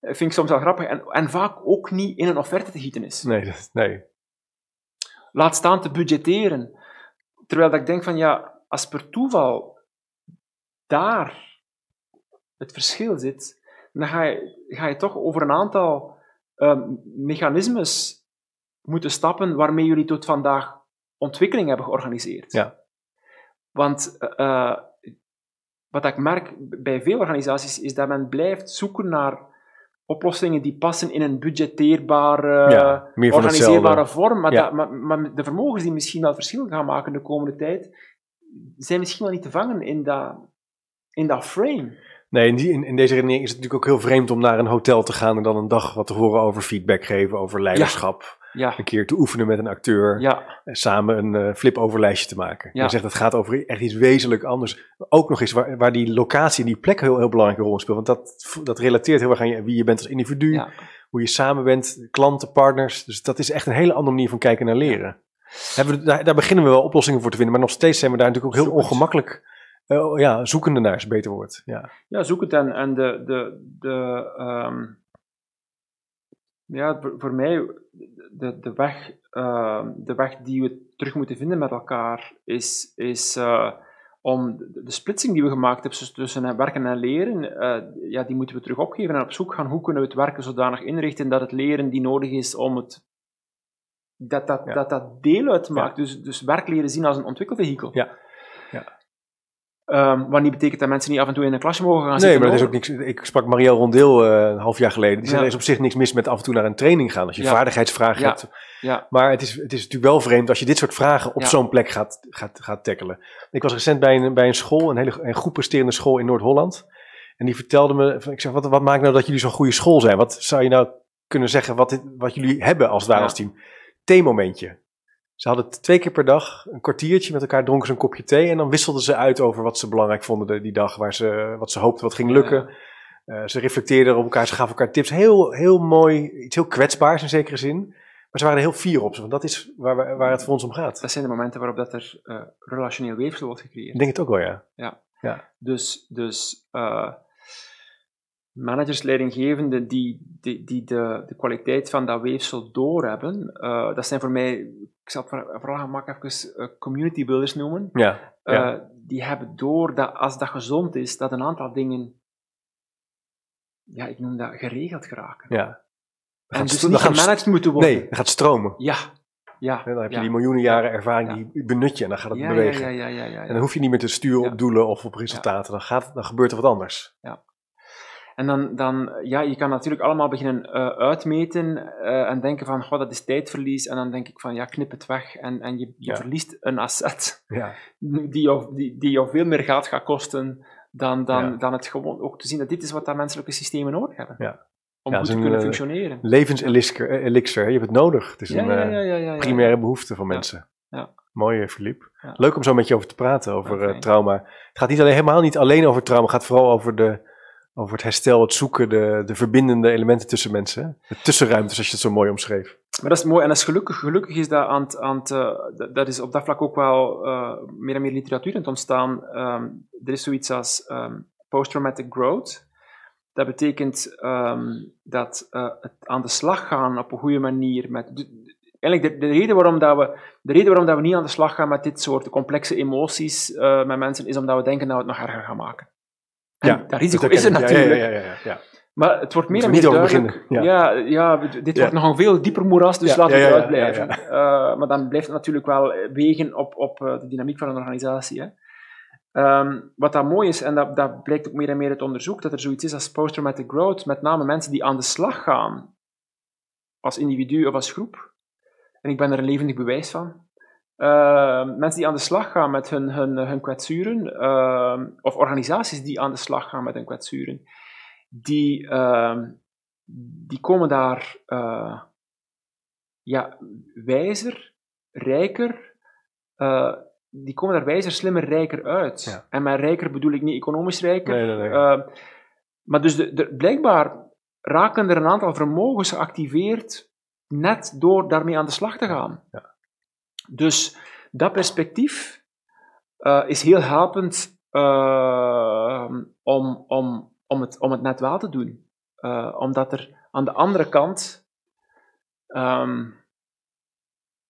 vind ik soms wel grappig, en, en vaak ook niet in een offerte te gieten is.
Nee, dat- nee.
Laat staan te budgetteren. Terwijl dat ik denk van ja, als per toeval daar het verschil zit, dan ga je, ga je toch over een aantal ehm, mechanismes moeten stappen waarmee jullie tot vandaag ontwikkeling hebben georganiseerd.
Ja.
Want eh, wat ik merk bij veel organisaties is dat men blijft zoeken naar oplossingen die passen in een budgetteerbare,
Ja, meer van
organiseerbare vorm. Maar,
Ja.
dat, maar, maar de vermogens die misschien wel verschil gaan maken de komende tijd, zijn misschien wel niet te vangen in dat, in dat frame.
Nee, in, die, in, in deze redenering is het natuurlijk ook heel vreemd om naar een hotel te gaan en dan een dag wat te horen over feedback geven, over leiderschap.
Ja,
Een keer te oefenen met een acteur.
ja,
en samen een eh, flip-overlijstje te maken.
Ja.
Je zegt, het gaat over echt iets wezenlijk anders. Ook nog eens waar, waar die locatie en die plek heel, heel belangrijke rol speelt. Want dat, dat relateert heel erg aan je, wie je bent als individu,
ja.
hoe je samen bent, klanten, partners. Dus dat is echt een hele andere manier van kijken naar leren. We, daar, daar beginnen we wel oplossingen voor te vinden, maar nog steeds zijn we daar natuurlijk ook heel
Zoekend.
ongemakkelijk, eh, ja, zoekende naar is een beter woord. Ja,
Ja, zoek het en, en de, de, de, ehm, ja, voor mij, de, de, weg, ehm, de weg die we terug moeten vinden met elkaar is, is eh, om de, splitsing die we gemaakt hebben tussen- werken en leren, eh, ja, die moeten we terug opgeven en op zoek gaan hoe kunnen we het werken zodanig inrichten dat het leren die nodig is om het dat dat,
Ja.
dat, dat deel uitmaakt. Dus, dus werk leren zien als een ontwikkelvehikel.
Ja. Ja.
Um, wat niet betekent dat mensen niet af en toe in een klasje mogen gaan zitten.
Nee, maar dat is ook niks. Ik sprak Marielle Rondeel uh, een half jaar geleden. Die zei: er is op zich niks mis met af en toe naar een training gaan. Als je vaardigheidsvragen
ja.
hebt.
Ja.
Maar het is, het is natuurlijk wel vreemd als je dit soort vragen op zo'n plek gaat, gaat, gaat tackelen. Ik was recent bij een, bij een school, een hele een goed presterende school in Noord-Holland. En die vertelde me: ik zeg, wat, wat maakt nou dat jullie zo'n goede school zijn? Wat zou je nou kunnen zeggen wat, dit, wat jullie hebben als daar als team? Theemomentje. Ze hadden twee keer per dag een kwartiertje met elkaar, dronken ze een kopje thee en dan wisselden ze uit over wat ze belangrijk vonden die dag, waar ze, wat ze hoopten wat ging lukken. Uh, ze reflecteerden op elkaar, ze gaven elkaar tips. Heel, heel mooi, iets heel kwetsbaars in zekere zin. Maar ze waren er heel fier op, want dat is waar, waar het voor ons om gaat.
Dat zijn de momenten waarop dat er uh, relationeel weefsel wordt gecreëerd.
Ik denk het ook wel, ja.
Ja.
ja.
Dus, dus uh, managers, leidinggevenden die, die, die de, de kwaliteit van dat weefsel doorhebben, uh, dat zijn voor mij, ik zal het vooral gemakkelijk even uh, community builders noemen,
ja, ja.
Uh, die hebben door dat als dat gezond is, dat een aantal dingen, ja, ik noem dat geregeld geraken.
Ja.
En dus niet gemanaged moeten worden.
Nee, het gaat stromen.
Ja. Ja,
dan heb je
ja.
die miljoenen jaren ervaring, die benut je en dan gaat het
ja,
bewegen.
Ja, ja, ja, ja,
En dan hoef je niet meer te sturen op doelen of op resultaten. Dan, gaat, dan gebeurt er wat anders.
Ja. En dan, dan, ja, je kan natuurlijk allemaal beginnen uh, uitmeten uh, en denken van, goh, dat is tijdverlies. En dan denk ik van, ja, knip het weg. En, en je, je
Ja.
verliest een asset
Ja.
die jou, die, die jou veel meer geld gaat kosten dan, dan,
Ja.
dan het gewoon ook te zien dat dit is wat dat menselijke systemen nodig hebben.
Ja.
Om goed te kunnen
eh,
functioneren.
Levenselixer, eh, je hebt het nodig. Het is een eh, primaire behoefte van mensen.
Ja.
Mooi, eh.
Ja.
Leuk om zo met je over te praten, over eh, trauma. Het gaat niet alleen, helemaal niet alleen over trauma, het gaat vooral over, de, over het herstel, het zoeken, de, de verbindende elementen tussen mensen. De tussenruimtes, zoals je het zo mooi omschreef.
Maar dat is mooi en dat is gelukkig, gelukkig is dat aan aan eh, dat- is op dat vlak ook wel eh, meer en meer literatuur aan het ontstaan. Ehm, er is zoiets als ehm, post-traumatic growth. Dat betekent ehm, dat eh, het aan de slag gaan op een goede manier met. Eigenlijk de, de, reden waarom dat we, de reden waarom dat we niet aan de slag gaan met dit soort complexe emoties met mensen, is omdat we denken dat we het nog erger gaan maken. En dat risico is er natuurlijk.
Ja, ja, ja, ja, ja.
Maar het wordt meer en meer duidelijk. Ja, ja, dit
Ja.
wordt nog een veel dieper moeras, dus
Ja,
laten we
ja, ja,
eruit
ja, ja,
blijven. Eh, maar dan blijft het natuurlijk wel wegen op, op eh, de dynamiek van een organisatie. Hè. Ehm, wat dat mooi is, en dat, dat blijkt ook meer en meer uit onderzoek, dat er zoiets is als post-traumatic growth, met name mensen die aan de slag gaan, als individu of als groep. En ik ben er een levendig bewijs van. Ehm, mensen die aan de slag gaan met hun, hun, hun kwetsuren, ehm, of organisaties die aan de slag gaan met hun kwetsuren, die, ehm, die komen daar eh, ja, wijzer, rijker, eh, die komen daar wijzer, slimmer, rijker uit.
Ja.
En met rijker bedoel ik niet economisch rijker,
Nee, nee, nee.
maar dus de, de- blijkbaar raken er een aantal vermogens geactiveerd net door daarmee aan de slag te gaan.
Ja.
Dus dat perspectief eh, is heel helpend eh, om, om, om, het, om het net wel te doen. Eh, omdat er aan de andere kant ehm,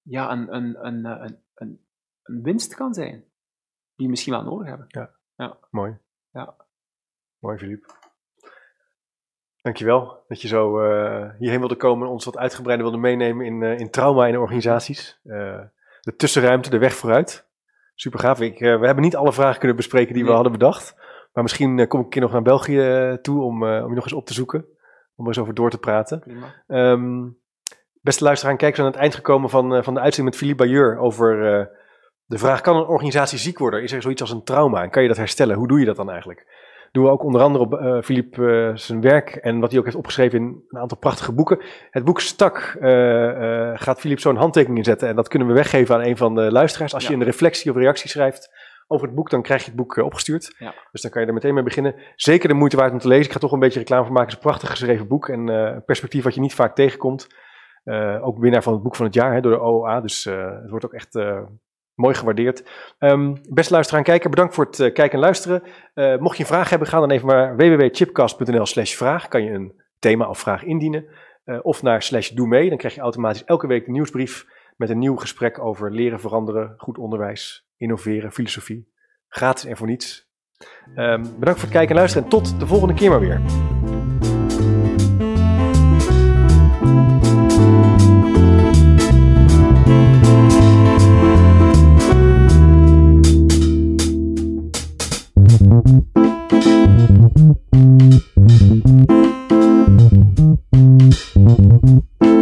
ja, een, een, een, een, een, een winst kan zijn, die we misschien wel nodig hebben.
Mooi.
Ja.
Mooi, Philippe. Dankjewel dat je zo hierheen wilde komen en ons wat uitgebreider wilde meenemen in, in trauma in organisaties. De tussenruimte, de weg vooruit. Super gaaf. Ik, eh, we hebben niet alle vragen kunnen bespreken die we hadden bedacht. Maar misschien eh, kom ik een keer nog naar België eh, toe om, om je nog eens op te zoeken. Om er eens over door te praten. Ehm, beste luisteraar en kijkers, we zijn aan het eind gekomen van, van de uitzending met Philippe Bayeur over de vraag: kan een organisatie ziek worden? Is er zoiets als een trauma en kan je dat herstellen? Hoe doe je dat dan eigenlijk? Doen we ook onder andere op eh Philippe eh, zijn werk en wat hij ook heeft opgeschreven in een aantal prachtige boeken. Het boek Stak eh, eh, gaat Philippe zo'n handtekening in zetten en dat kunnen we weggeven aan een van de luisteraars. Als je een reflectie of reactie schrijft over het boek, dan krijg je het boek eh, opgestuurd.
Ja.
Dus dan kan je er meteen mee beginnen. Zeker de moeite waard om te lezen. Ik ga toch een beetje reclame voor maken. Het is een prachtig geschreven boek en eh, een perspectief wat je niet vaak tegenkomt. Eh, ook winnaar van het boek van het jaar hè, door de OOA. Dus eh, het wordt ook echt eh, mooi gewaardeerd. Ehm beste luisteraar en kijker, bedankt voor het eh, kijken en luisteren. Eh, mocht je een vraag hebben, ga dan even naar www.chipcast.nl slash vraag. Kan je een thema of vraag indienen. Eh, of naar slash doe mee. Dan krijg je automatisch elke week de nieuwsbrief met een nieuw gesprek over leren, veranderen, goed onderwijs, innoveren, filosofie. Gratis en voor niets. Ehm, bedankt voor het kijken en luisteren en tot de volgende keer maar weer. Thank you.